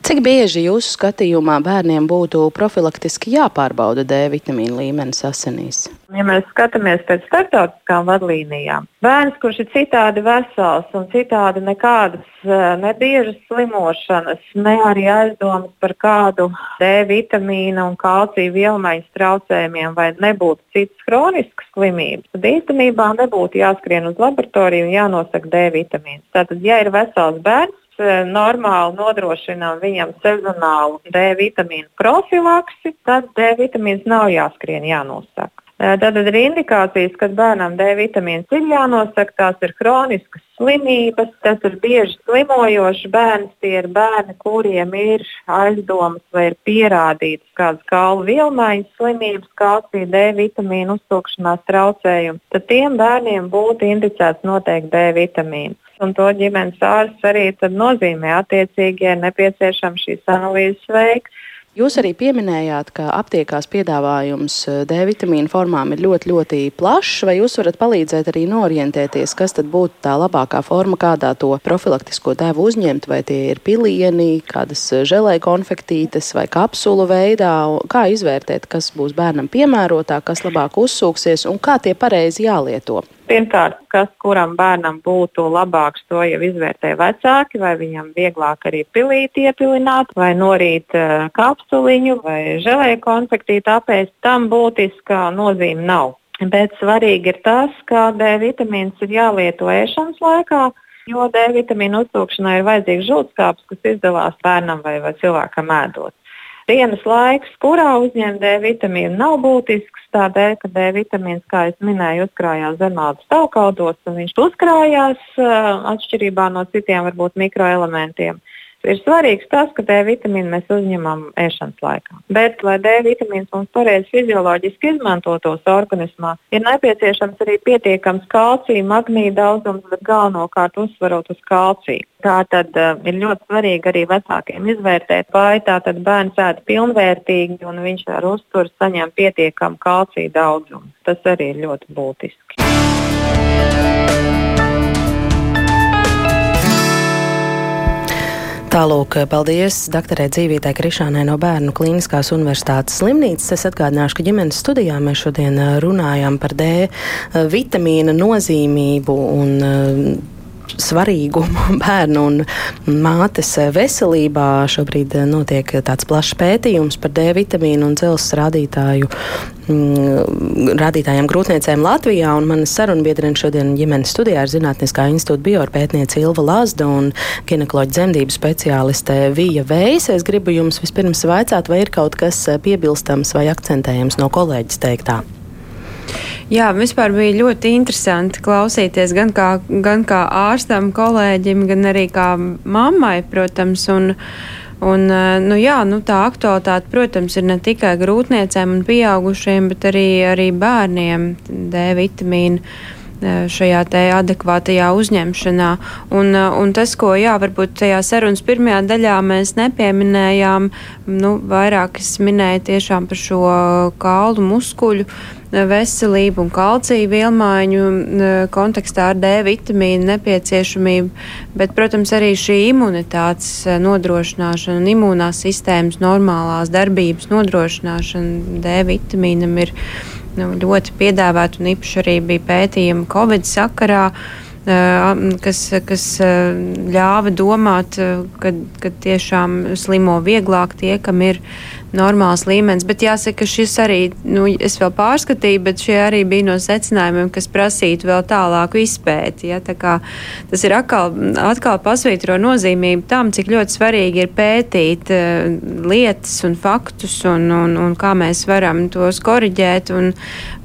Cik bieži jūsu skatījumā bērniem būtu profilaktiski jāpārbauda D vitamīna līmenis asinīs? Ja mēs skatāmies pēc starptautiskām vadlīnijām, bērns, kurš ir citādi vesels un citādi nekādas eh, nebiežas slimošanas, ne arī aizdomas par kādu D vitamīna un kalcija vielmaiņas traucējumiem vai nebūtu citas chroniskas slimības, tad īstenībā nebūtu jāskrien uz laboratoriju un jānosaka D vitamīns. Tātad, ja ir vesels bērns, normāli nodrošinām viņam sezonālu D vitamīnu profilaksi, tad D vitamīns nav jāskrien jānosaka. Tad eh, ir indikācijas, ka bērnam D vitamīns ir jānosaka, tās ir chroniskas slimības, tas ir bieži slimojošs bērns, tie ir bērni, kuriem ir aizdomas vai ir pierādītas kādas kaulu vielmaiņas slimības, kalcija, D vitamīnu uztūkšanās traucējumi, tad tiem bērniem būtu indicēts noteikti D vitamīns un to ģimenes ārsts arī nozīmē attiecīgi, ja nepieciešams šīs analīzes veikt. Jūs arī pieminējāt, ka aptiekās piedāvājums eh, D vitamīnu formām ir ļoti, ļoti plašs. Vai jūs varat palīdzēt arī norientēties, kas tad būtu tā labākā forma, kādā to profilaktisko devu uzņemt? Vai tie ir pilieni, kādas eh, žēlēja konfektītes vai kapsulu veidā? Kā izvērtēt, kas būs bērnam piemērotāk, kas labāk uzsūksies un kā tie pareizi jālieto? Pirmkārt, kas kuram bērnam būtu labāks, to jau izvērtē vecāki, vai viņam vieglāk arī pilīt iepilināt, vai norīt uh, kapsuliņu, vai žēlēju konfektīti apēst. Tam būtiska nozīme nav. Bet svarīgi ir tas, ka D vitamīns ir jālieto ēšanas laikā, jo D vitamīna uztūkšanai ir vajadzīgs žultskāps, kas izdalās bērnam vai, vai cilvēkam ēdot. Dienas laiks, kurā uzņemt D vitamīnu, nav būtisks. Tādēļ, ka D vitamīns, kā jau minēju, uzkrājās zemādu stāvkaudos, un viņš uzkrājās atšķirībā no citiem varbūt mikroelementiem. Ir svarīgs tas, ka D vitamīnu mēs uzņemam ēšanas laikā. Bet, lai D vitamīns mums pareizi fizioloģiski izmantotos organismā, ir nepieciešams arī pietiekams kalcija, magnīja daudzums, bet galvenokārt uzsverot uz kalciju. Tā tad uh, ir ļoti svarīgi arī vecākiem izvērtēt, vai tātad bērns ēd pilnvērtīgi un viņš ar uzturu saņem pietiekamu kalcija daudzumu. Tas arī ir ļoti būtiski. Tālūk, paldies doktorai Dzīvītai Krišānai no Bērnu Kliniskās Universitātes slimnīcas. Es atgādināšu, ka ģimenes studijā mēs šodien runājam par D vitamīna nozīmību un svarīgumu bērnu un mātes veselībā. Šobrīd notiek tāds plašs pētījums par D vitamīnu un dzelzs rādītāju. Mm, rādītājiem grūtniecēm Latvijā, un manas sarunbiedrene šodien ģimenes studijā ir Zinātniskā institūta bioorpētniece Ilva Lazda un ginekoloģa dzemdību speciāliste Vija Vējs. Es gribu jums vispirms vaicāt, vai ir kaut kas piebilstams vai akcentējams no kolēģis teiktā. Jā, vispār bija ļoti interesanti klausīties gan kā, gan kā ārstam, kolēģim, gan arī kā mammai, protams. Un, un, nu, jā, nu, tā aktualitāte, protams, ir ne tikai grūtniecēm un pieaugušiem, bet arī, arī bērniem D vitamīnu šajā adekvātajā uzņemšanā. Un, un tas, ko jā, varbūt tajā sarunas pirmajā daļā mēs nepieminējām, nu, vairāk es minēju tiešām par šo kaulu muskuļu veselību un kalciju vielmaiņu kontekstā ar D vitamīnu nepieciešamību, bet, protams, arī šī imunitātes nodrošināšana un imūnās sistēmas normālās darbības nodrošināšana D vitamīnam ir nu, ļoti piedāvāta un īpaši arī bija pētījumi Covid sakarā kas, kas ļāva domāt, ka, ka tiešām slimo vieglāk tie, kam ir normāls līmenis. Bet jāsaka, ka šis arī, nu, es vēl pārskatīju, bet šie arī bija no secinājumiem, kas prasītu vēl tālāku izpēti. Ja? Tas ir atkal, atkal pasvītro nozīmību tam, cik ļoti svarīgi ir pētīt uh, lietas un faktus un, un, un kā mēs varam tos koriģēt un,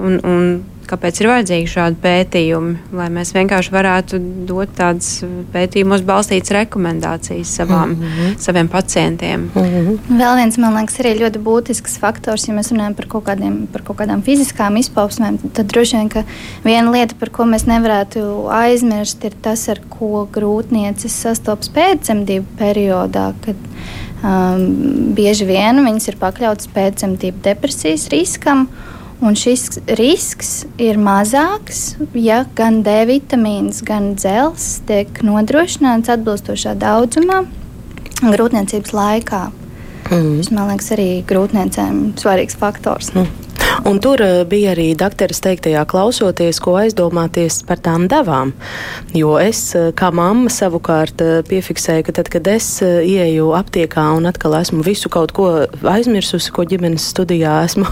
un, un kāpēc ir vajadzīgi šādi pētījumi, lai mēs vienkārši varētu dot tādas pētījumos balstītas rekomendācijas savām, mm -hmm. saviem pacientiem. Mm -hmm. Vēl viens, man liekas, arī ļoti būtisks faktors, ja mēs runājam par kaut, kādiem, par kaut kādām fiziskām izpausmēm, tad droši vien, ka viena lieta, par ko mēs nevarētu aizmirst, ir tas, ar ko grūtniecis sastopas pēcdzemdību periodā, kad um, bieži vien viņas ir pakļautas pēcdzemdību depresijas riskam. Un šis risks ir mazāks, ja gan D vitamīns, gan dzelzs tiek nodrošināts atbilstošā daudzumā. grūtniecības laikā. Mm. Tas, man liekas, arī grūtniecēm svarīgs faktors. Mm. Un tur eh, bija arī doktoras teiktajā klausoties, ko aizdomāties par tām devām. Jo es, eh, kā mamma, savukārt eh, piefiksēju, ka tad, kad es ieju aptiekā un atkal esmu visu kaut ko aizmirsusi, ko ģimenes studijā esmu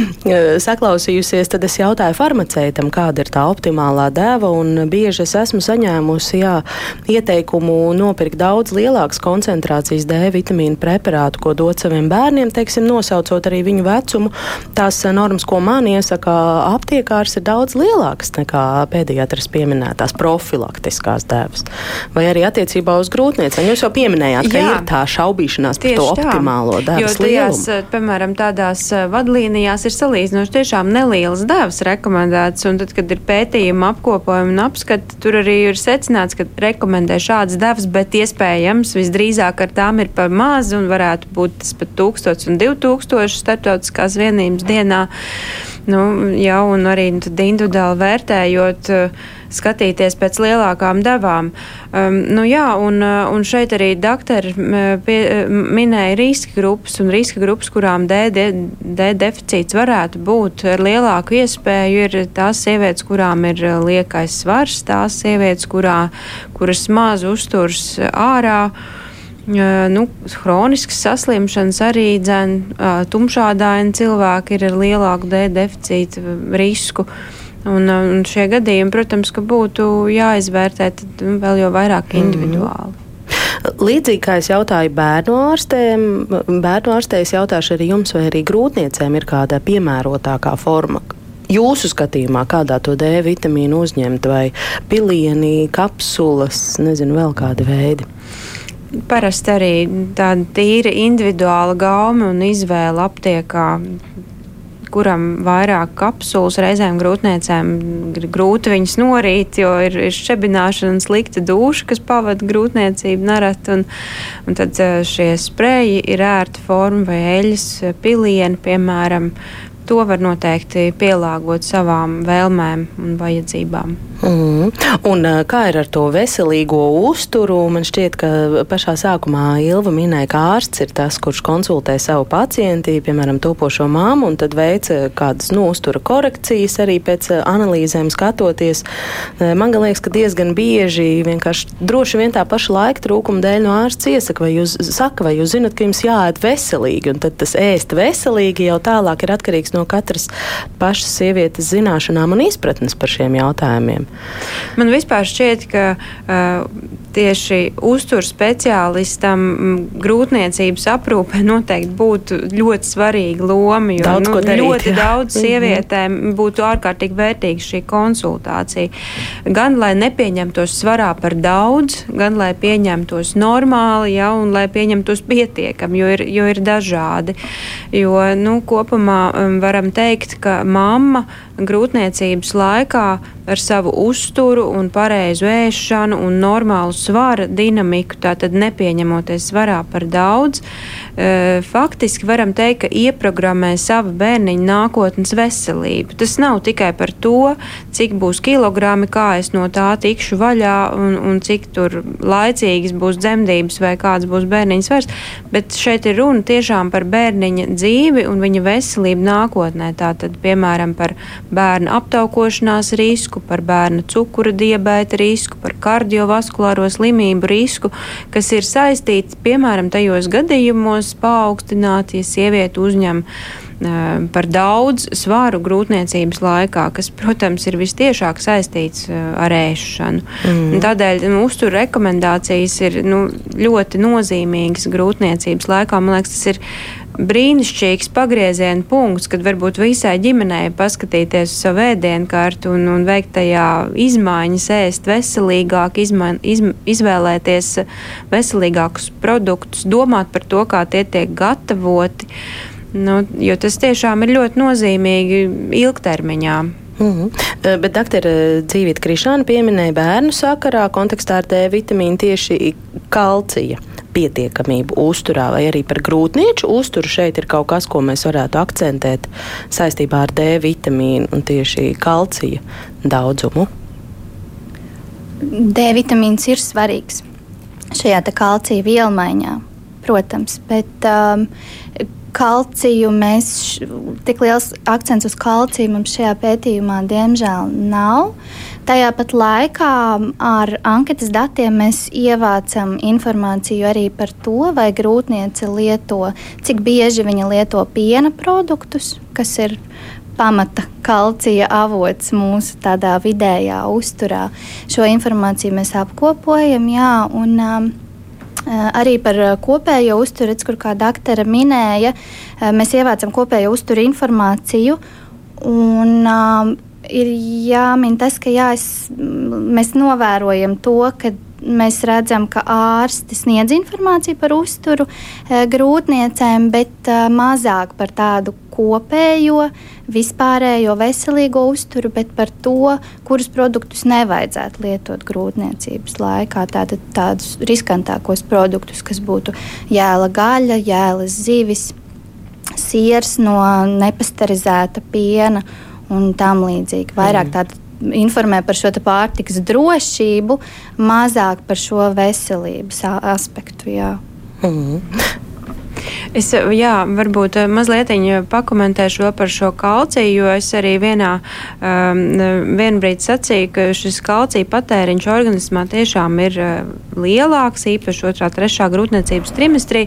saklausījusies, tad es jautāju farmaceitam, kāda ir tā optimālā deva. Bieži es esmu saņēmusi jā, ieteikumu nopirkt daudz lielākas koncentrācijas D vitamīnu preparātu, ko dot saviem bērniem, teiksim, nosaucot arī viņu vecumu. Tās normas, ko man iesaka aptiekārs, ir daudz lielākas nekā pēdējās pieminētās profilaktiskās devas. Vai arī attiecībā uz grūtniecēm. Jūs jau pieminējāt, ka Jā, ir tā šaubīšanās par to optimālo devas jo tajās, lielumu. Piemēram, tādās eh, vadlīnijās ir salīdzinoši tiešām nelielas devas rekomendētas, un tad, kad ir pētījuma apkopojumi un apskati, tur arī ir secināts, ka rekomendē šādas devas, bet iespējams visdrīzāk ar tām ir par maz un varētu būt tas pat 1000 un 2000 starptautiskās vienības dienā dienā. Nu, jā, un arī individuāli vērtējot, eh, skatīties pēc lielākām devām. Um, nu, jā, un, eh, un šeit arī doktori pie, minēja riska grupas, un riska grupas, kurām D, D, D deficīts varētu būt ar lielāku iespēju, ir tās sievietes, kurām ir eh, liekais svars, tās sievietes, kurā, kuras maz uzturs ārā nu, hroniskas saslimšanas arī dzēn, tumšādaini cilvēki ir ar lielāku D deficītu risku. Un, un šie gadījumi, protams, būtu jāizvērtē nu, vēl jau vairāk mhm. individuāli. Mm -hmm. Līdzīgi kā es jautāju bērnu ārstēm, bērnu ārstēs jautāšu arī jums, vai arī grūtniecēm ir kāda piemērotākā forma, jūsu skatījumā, kādā to D vitamīnu uzņemt, vai pilieni, kapsulas, nezinu, vēl kādi veidi? Parasti arī tāda tīra individuāla gauma un izvēle aptiekā kuram vairāk kapsulas, reizēm grūtniecēm grūti viņas norīt, jo ir, ir šķebināšana un slikta duša, kas pavada grūtniecību nereti. Un, un tad eh, šie spreji ir ērta forma vai eļas pilieni, piemēram, to var noteikti pielāgot savām vēlmēm un vajadzībām. Mm. Un, kā ir ar to veselīgo uzturu? Man šķiet, ka pašā sākumā Ilva minēja, ka ārsts ir tas, kurš konsultē savu pacienti, piemēram, topošo māmu, un tad veic kādas nu, uztura korekcijas arī pēc analīzēm skatoties. Man liekas, ka diezgan bieži vienkārši droši vien tā paša laika trūkuma dēļ no ārsta iesaka, vai jūs saka, vai jūs zinat, ka jums jāēd veselīgi, un tad tas ēst veselīgi jau tālāk ir atkarīgs no no katras pašas sievietes zināšanām un izpratnes par šiem jautājumiem. Man vispār šķiet, ka uh, tieši uzturu speciālistam grūtniecības aprūpē noteikti būtu ļoti svarīga loma. Jo daudz, nu, darīt, ļoti jā. daudz mhm. sievietēm būtu ārkārtīgi vērtīga šī konsultācija. Gan lai nepieņemtos svarā par daudz, gan lai pieņemtos normāli, ja, un lai pieņemtos pietiekami, jo ir, jo ir dažādi. Jo nu, kopumā um, varam teikt, ka mamma grūtniecības laikā ar savu uzturu un pareizu ēšanu un normālu svara dinamiku, tātad nepieņemoties svarā par daudz, e, faktiski varam teikt, ka ieprogrammē savu bērniņu nākotnes veselību. Tas nav tikai par to, cik būs kilogrami, kā es no tā tikšu vaļā un, un cik tur laicīgas būs dzemdības vai kāds būs bērniņa svars, bet šeit ir runa tiešām par bērniņa dzīvi un viņa veselību nākotnē. Tātad, piemēram, par bērnu aptaukošanās risku, par bērnu cukura diabēta risku, par kardiovaskulāro slimību risku, kas ir saistīts piemēram tajos gadījumos paaugstināti, ja sieviete uzņem par daudz svāru grūtniecības laikā, kas, protams, ir vistiešāk saistīts ar ēšanu. Mm. Tādēļ nu, uzturu rekomendācijas ir nu, ļoti nozīmīgas grūtniecības laikā. Man liekas, tas ir brīnišķīgs pagrieziena punkts, kad varbūt visai ģimenei paskatīties uz savu ēdienkartu un, un veikt tajā izmaiņas, ēst veselīgāk, izma, izm, izvēlēties veselīgākus produktus, domāt par to, kā tie tiek gatavoti. Nu, jo tas tiešām ir ļoti nozīmīgi ilgtermiņā. Mm -hmm. Bet doktora Dzīvita Krišāna pieminēja bērnu sakarā kontekstā ar D vitamīnu tieši kalcija pietiekamību uzturā, vai arī par grūtnieču uzturu šeit ir kaut kas, ko mēs varētu akcentēt saistībā ar D vitamīnu un tieši kalcija daudzumu? D vitamīns ir svarīgs. šajā kalcija vielmaiņā, protams. Bet, um, kalciju mēs tik liels akcents uz kalciju mums šajā pētījumā diemžēl nav. Tajā pat laikā ar anketas datiem mēs ievācam informāciju arī par to, vai grūtniece lieto, cik bieži viņa lieto piena produktus, kas ir pamata kalcija avots mūsu tādā vidējā uzturā. Šo informāciju mēs apkopojam, jā, un um, Arī par kopējo uzturu, kur kā doktora minēja, mēs ievācam kopējo uzturu informāciju. Un, um, ir jāmin tas, ka jā, es, mēs novērojam to, ka mēs redzam, ka ārsti sniedz informāciju par uzturu grūtniecēm, bet mazāk par tādu kopējo, vispārējo veselīgo uzturu, bet par to, kurus produktus nevajadzētu lietot grūtniecības laikā. Tātad tādus riskantākos produktus, kas būtu jēla gaļa, jēlas zivis, siers no nepasterizēta piena un tam līdzīgi. Vairāk mm. tāda informē par šo pārtikas drošību, mazāk par šo veselības aspektu. Jā. Mm. Es jā, varbūt eh, mazliet pakomentēšu vēl par šo kalciju, jo es arī vienā um, vienā brīdī sacīju, ka šis kalcija patēriņš organismā tiešām ir uh, lielāks, īpaši otrā, trešā grūtniecības trimestrī,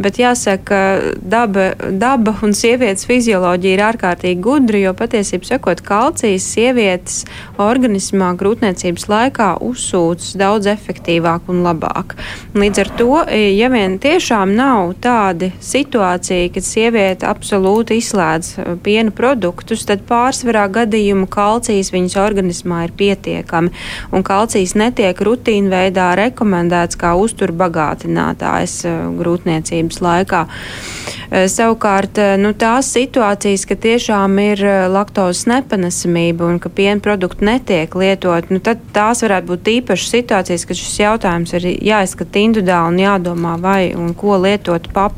bet jāsaka, daba, daba un sievietes fizioloģija ir ārkārtīgi gudra, jo patiesībā sakot, kalcijas sievietes organismā grūtniecības laikā uzsūcas daudz efektīvāk un labāk. Līdz ar to, ja vien tiešām nav tādi situācija, kad sieviete absolūti izslēdz uh, piena produktus, tad pārsvarā gadījumu kalcijas viņas organismā ir pietiekami. Un kalcijas netiek rutīna veidā rekomendēts kā uzturbagātinātājs uh, grūtniecības laikā. Uh, savukārt nu, tās situācijas, ka tiešām ir laktozes nepanesamība un ka piena produkti netiek lietot, nu, tad tās varētu būt īpašas situācijas, kad šis jautājums ir jāizskata individuāli un jādomā, vai un ko lietot papildus.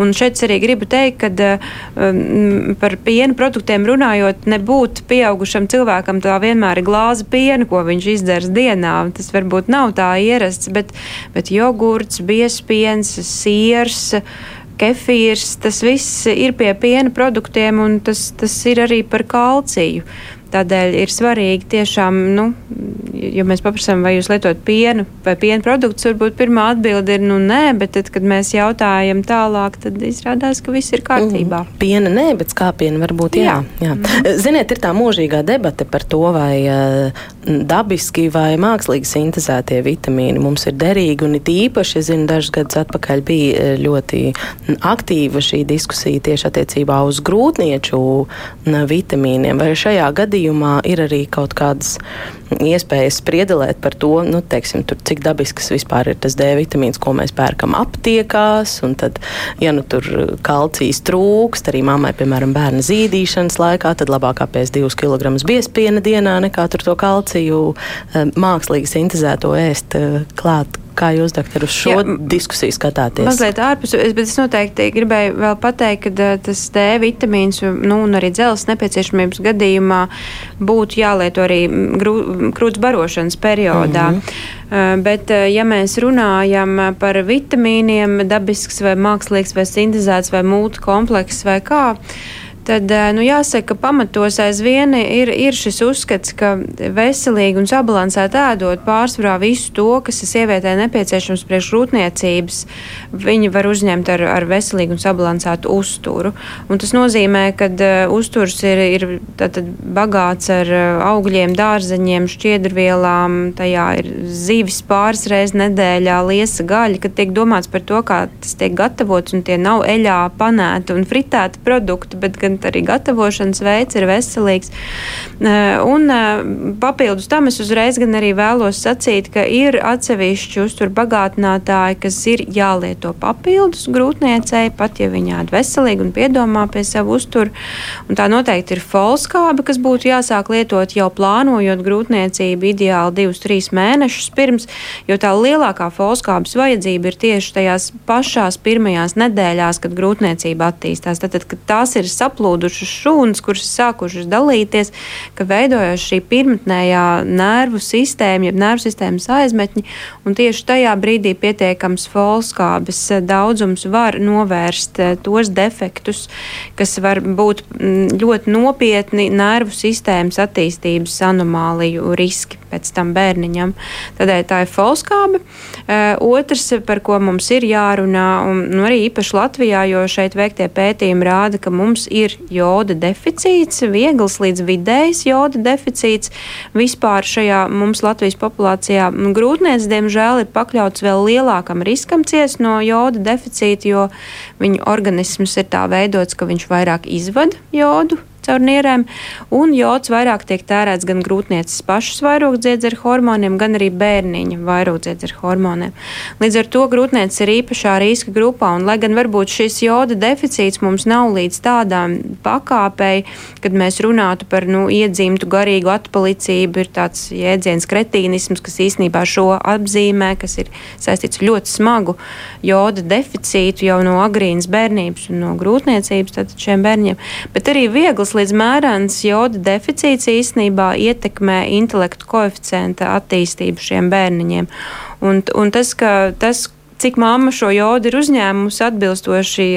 Un šeit es arī gribu teikt, ka um, par piena produktiem runājot, nebūt pieaugušam cilvēkam tā vienmēr ir glāze piena, ko viņš izdzers dienā. Tas varbūt nav tā ierasts, bet, bet jogurts, biespiens, siers kefīrs, tas viss ir pie piena produktiem, un tas, tas ir arī par kalciju. Tādēļ ir svarīgi tiešām, nu, ja mēs paprasām, vai jūs lietojat pienu vai piena produktus, varbūt pirmā atbilde ir, nu, nē, bet tad, kad mēs jautājam tālāk, tad izrādās, ka viss ir kārtībā. Mm, piena nē, bet skāpiena varbūt jā. jā, jā. Mm. Ziniet, ir tā mūžīgā debate par to, vai uh, dabiski vai mākslīgi sintēzētie vitamīni mums ir derīgi, un it īpaši, es zinu, dažus gadus atpakaļ bija ļoti aktīva šī diskusija tieši attiecībā uz grūtnieču vitamīniem, vai šajā gadījumā gadījumā ir arī kaut kādas iespējas spriedelēt par to, nu, teiksim, tur, cik dabisks vispār ir tas D vitamīns, ko mēs pērkam aptiekās. Tad, ja nu tur kalcijas trūkst, arī mammai, piemēram, bērna zīdīšanas laikā, tad labāk apēst 2 kg biespiena dienā nekā tur to kalciju eh, mākslīgi sintēzēto ēst eh, klāt Kā jūs, doktor, uz šo Jā, diskusiju skatāties? Mazliet ārpus, bet es noteikti gribēju vēl pateikt, ka tas D vitamīns nu, un arī dzelzs nepieciešamības gadījumā būtu jālieto arī krūts barošanas periodā. Mm -hmm. Bet, ja mēs runājam par vitamīniem, dabisks vai mākslīgs vai sintēzēts vai multikomplekss vai kā, tad eh, nu, jāsaka, ka pamatos aizvien ir, ir šis uzskats, ka veselīgi un sabalansēti ēdot pārsvarā visu to, kas ir sievietē nepieciešams priekš rūpniecības, viņi var uzņemt ar, ar veselīgu un sabalansētu uzturu. Un tas nozīmē, ka uh, uzturs ir, ir tātad, bagāts ar uh, augļiem, dārzeņiem, šķiedrvielām, tajā ir zivis pāris reizes nedēļā, liesa gaļa, kad tiek domāts par to, kā tas tiek gatavots, un tie nav eļā panēti un fritēti produkti, bet gan arī gatavošanas veids ir veselīgs. Eh, un eh, papildus tam es uzreiz gan arī vēlos sacīt, ka ir atsevišķi uzturbagātinātāji, kas ir jālieto papildus grūtniecei, pat ja viņa ēd veselīgi un piedomā pie savu uzturu. Un tā noteikti ir folskābe, kas būtu jāsāk lietot jau plānojot grūtniecību ideāli divus, trīs mēnešus pirms, jo tā lielākā folskābes vajadzība ir tieši tajās pašās pirmajās nedēļās, kad grūtniecība attīstās. Tad, kad tās ir saplānotas, saplūdušas šūnas, kuras sākušas dalīties, ka veidojas šī pirmotnējā nervu sistēma, jeb nervu sistēmas aizmetņi, un tieši tajā brīdī pietiekams folskābes daudzums var novērst tos defektus, kas var būt mm, ļoti nopietni nervu sistēmas attīstības anomāliju riski pēc tam bērniņam. Tādēļ tā ir folskābe. Otrs, par ko mums ir jārunā, un nu, arī īpaši Latvijā, jo šeit veiktie pētījumi rāda, ka mums ir joda deficīts, viegls līdz vidējs joda deficīts. Vispār šajā mums Latvijas populācijā grūtniecības, diemžēl, ir pakļauts vēl lielākam riskam ciest no joda deficīta, jo viņu organisms ir tā veidots, ka viņš vairāk izvada jodu nierēm, un jods vairāk tiek tērēts gan grūtnieces pašas vairogdziedzera hormoniem, gan arī bērniņa vairogdziedzera hormoniem. Līdz ar to grūtnieces ir īpašā riska grupā, un lai gan varbūt šis joda deficīts mums nav līdz tādām pakāpei, kad mēs runātu par nu, iedzīmtu garīgu atpalicību, ir tāds jēdziens kretīnisms, kas īstenībā šo apzīmē, kas ir saistīts ar ļoti smagu joda deficītu jau no agrīnas bērnības un no grūtniecības šiem bērniem, bet arī viegls līdz mērens joda deficīts īstenībā ietekmē intelektu koeficienta attīstību šiem bērniņiem. Un, un tas, ka tas, cik mamma šo jodu ir uzņēmusi atbilstoši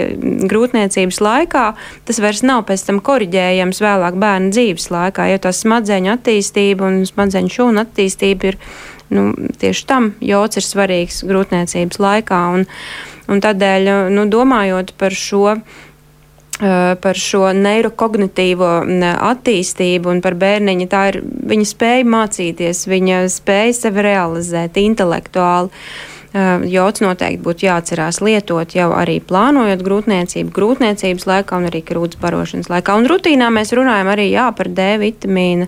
grūtniecības laikā, tas vairs nav pēc tam korģējams vēlāk bērna dzīves laikā, jo tā smadzeņu attīstība un smadzeņu šūnu attīstība ir nu, tieši tam jods ir svarīgs grūtniecības laikā. Un, un tādēļ, nu, domājot par šo par šo neirokognitīvo attīstību un par bērniņu. Tā ir viņa spēja mācīties, viņa spēja sevi realizēt intelektuāli. Jods noteikti būtu jāatcerās lietot jau arī plānojot grūtniecību, grūtniecības laikā un arī krūts barošanas laikā. Un rutīnā mēs runājam arī jā, par D vitamīnu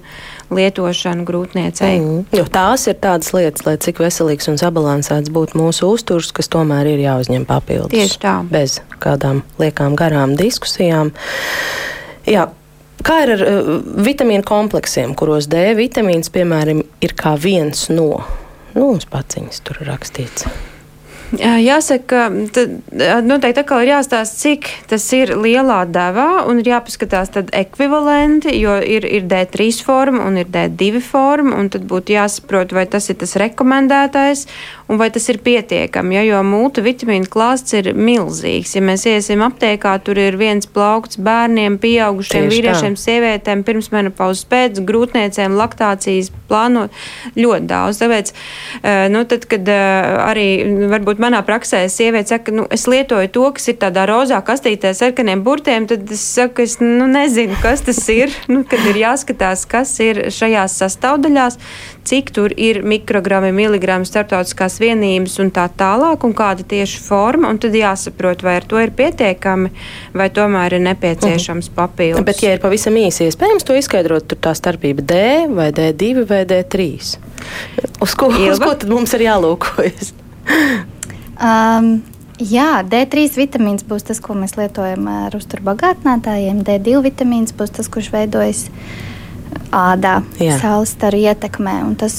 lietošanu grūtniecei. Mm, jo tās ir tādas lietas, lai cik veselīgs un sabalansēts būtu mūsu uzturs, kas tomēr ir jāuzņem papildus. Tieši tā. Bez kādām liekām garām diskusijām. Jā, Kā ir ar uh, vitamīnu kompleksiem, kuros D vitamīns, piemēram, ir kā viens no Nu, uz paciņas tur rakstīts. Jāsaka, noteikti atkal ir jāstāsta, cik tas ir lielā devā, un ir jāpaskatās tad ekvivalenti, jo ir, ir D3 forma un ir D2 forma, un tad būtu jāsaprot, vai tas ir tas rekomendētais, un vai tas ir pietiekami. Ja, jo multivitamīnu klāsts ir milzīgs. Ja mēs iesim aptiekā, tur ir viens plaukts bērniem, pieaugušiem, Tieši vīriešiem, tā. sievietēm, pirmsmenopauzes pēc, grūtniecēm, laktācijas plānot ļoti daudz. Tāpēc, eh, nu, tad, kad eh, arī varbūt manā praksē sieviete saka, nu, es lietoju to, kas ir tādā rozā kastītē ar sarkaniem burtiem, tad es saku, es nu, nezinu, kas tas ir. Nu, kad ir jāskatās, kas ir šajās sastāvdaļās, cik tur ir mikrogrammi, miligrami starptautiskās vienības un tā tālāk, un kāda tieši forma. Tad jāsaprot, vai ar to ir pietiekami, vai tomēr ir nepieciešams mhm. papildus. Bet, ja ir pavisam īsi iespējams to izskaidrot, tur tā starpība D vai D2 vai D3. Uz ko, Ilva? uz ko tad mums ir jālūkojas? um, jā, D3 vitamīns būs tas, ko mēs lietojam ar uzturbagātinātājiem. D2 vitamīns būs tas, kurš veidojas ādā, saules staru ietekmē. Un tas,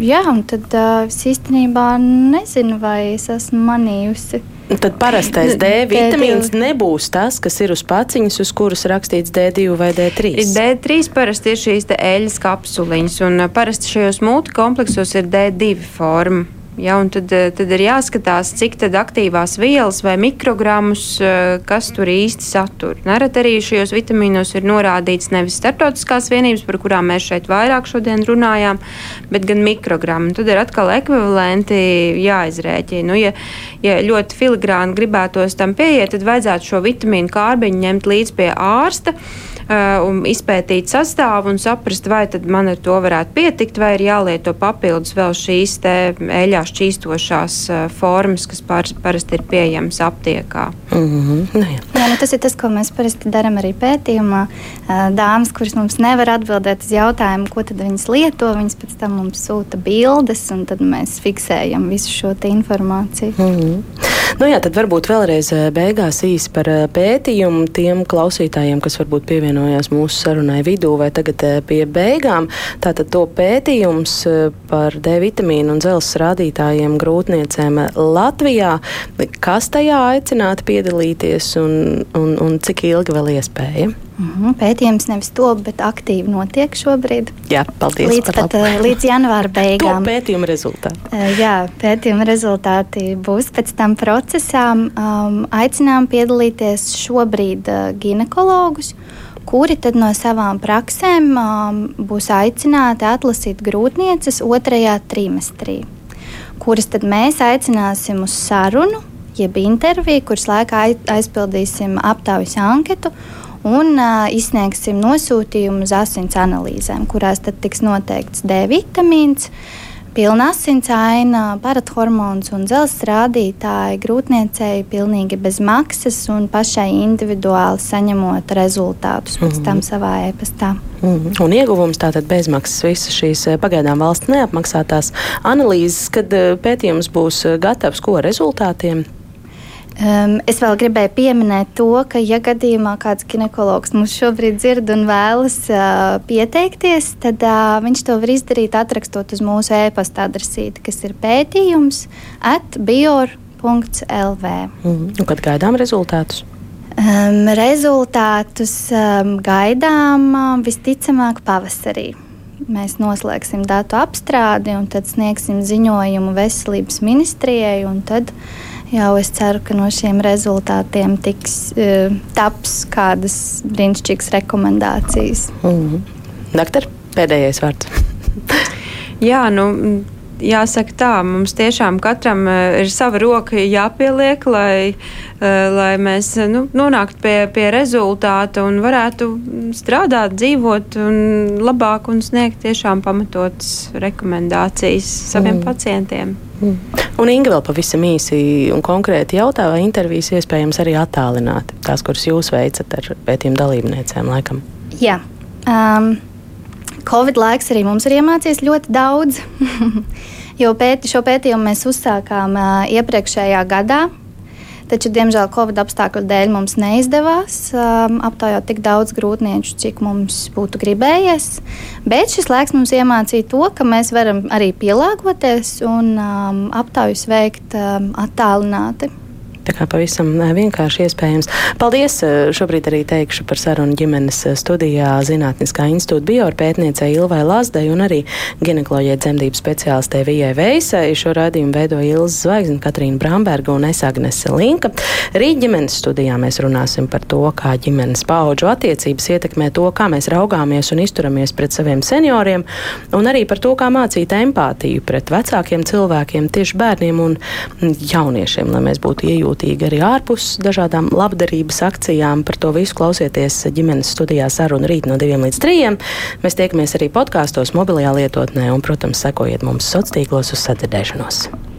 jā, un tad uh, es īstenībā nezinu, vai es esmu manījusi. Tad parastais D vitamīns D2. nebūs tas, kas ir uz paciņas, uz kuras rakstīts D2 vai D3. D3 parasti ir šīs eļļas kapsuliņas, un parasti šajos multikompleksos ir D2 forma. Ja, tad, eh, tad ir jāskatās, cik aktīvās vielas vai mikrogramus, eh, kas tur īsti satur. Nereti arī šajos vitamīnos ir norādīts nevis starptautiskās vienības, par kurām mēs šeit vairāk šodien runājām, bet gan mikrogramu. Tad ir atkal ekvivalenti jāizrēķina. Nu, ja, ja ļoti filigrāni gribētos tam pieiet, tad vajadzētu šo vitamīnu kārbiņu ņemt līdzi pie ārsta un izpētīt sastāvu un saprast, vai man ar to varētu pietikt, vai ir jālieto papildus vēl šīs eļļā šķīstošās uh, formas, kas par, parasti ir pieejamas aptiekā. Mm -hmm. nu, jā. Jā, nu tas ir tas, ko mēs parasti darām arī pētījumā. Uh, dāmas, kuras mums nevar atbildēt uz jautājumu, ko tad viņas lieto, viņas pēc tam mums sūta bildes, un tad mēs fiksējam visu šo informāciju. Mm -hmm. Nu jā, tad varbūt vēlreiz beigās īsi par pētījumu tiem klausītājiem, kas varbūt pievienojas pievienojās mūsu sarunai vidū vai tagad pie beigām. Tātad to pētījums par D vitamīnu un dzelzs rādītājiem grūtniecēm Latvijā. Kas tajā aicinātu piedalīties un, un, un cik ilgi vēl iespēja? -hmm. Pētījums nevis top, bet aktīvi notiek šobrīd. Jā, paldies. Līdz, pat, uh, līdz janvāra beigām. pētījuma rezultāti. Uh, jā, pētījuma rezultāti būs pēc tam procesām. Um, aicinām piedalīties šobrīd uh, ginekologus kuri tad no savām praksēm um, būs aicināti atlasīt grūtnieces otrajā trimestrī, kuras tad mēs aicināsim uz sarunu, jeb interviju, kuras laikā aizpildīsim aptaujas anketu un uh, izsniegsim nosūtījumu uz asins analīzēm, kurās tad tiks noteikts D vitamīns. Pilna asins aina, parathormons un dzelzs rādītāji grūtniecēji pilnīgi bez maksas un pašai individuāli saņemot rezultātus pēc -hmm. tam savā e-pastā. Mm -hmm. Un ieguvums tātad bezmaksas visas šīs pagaidām valsts neapmaksātās analīzes, kad pētījums būs gatavs ko rezultātiem? Um, es vēl gribēju pieminēt to, ka, ja gadījumā kāds ginekologs mūs šobrīd dzird un vēlas uh, pieteikties, tad uh, viņš to var izdarīt atrakstot uz mūsu e-pasta adresīti, kas ir pētījums atbior.lv. Mm. Un kad gaidām rezultātus? Um, rezultātus um, gaidām uh, visticamāk pavasarī. Mēs noslēgsim datu apstrādi un tad sniegsim ziņojumu veselības ministrijai. Tad jau es ceru, ka no šiem rezultātiem tiks uh, taps kādas brīnišķīgas rekomendācijas. Mm -hmm. Doktor, pēdējais vārds. Jā, nu jāsaka tā, mums tiešām katram eh, ir sava roka jāpieliek, lai, eh, lai mēs nu, nonāktu pie, pie rezultāta un varētu strādāt, dzīvot un labāk un sniegt tiešām pamatotas rekomendācijas saviem mm. pacientiem. Mm. Un Inga vēl pavisam īsi un konkrēti jautā, vai intervijas iespējams arī attālināti, tās, kuras jūs veicat ar pētījumu dalībniecēm laikam? Jā. Um, Covid laiks arī mums ir iemācījis ļoti daudz. jo pēti, šo pētījumu mēs uzsākām uh, iepriekšējā gadā. Taču, diemžēl, Covid apstākļu dēļ mums neizdevās um, aptaujāt tik daudz grūtnieču, cik mums būtu gribējies. Bet šis laiks mums iemācīja to, ka mēs varam arī pielāgoties un um, aptaujas veikt um, attālināti. Tā kā pavisam vienkārši iespējams. Paldies! Šobrīd arī teikšu par sarunu ģimenes studijā Zinātniskā institūta bioorpētniecei Ilvai Lazdai un arī ginekoloģija dzemdību speciālistē Vijai Veisai. Šo raidījumu veido Ilza Zvaigzne, Katrīna Bramberga un es Agnese Linka. Rīt ģimenes studijā mēs runāsim par to, kā ģimenes paudžu attiecības ietekmē to, kā mēs raugāmies un izturamies pret saviem senioriem, un arī par to, kā mācīt empātiju pret vecākiem cilvēkiem, tieši bērniem un jauniešiem, lai mēs būtu iejūti iejūtīgi arī ārpus dažādām labdarības akcijām. Par to visu klausieties ģimenes studijā sarunu rīt no 2 līdz 3. Mēs tiekamies arī podkāstos, mobilajā lietotnē un, protams, sekojiet mums sociālos tīklos uz sadzirdēšanos.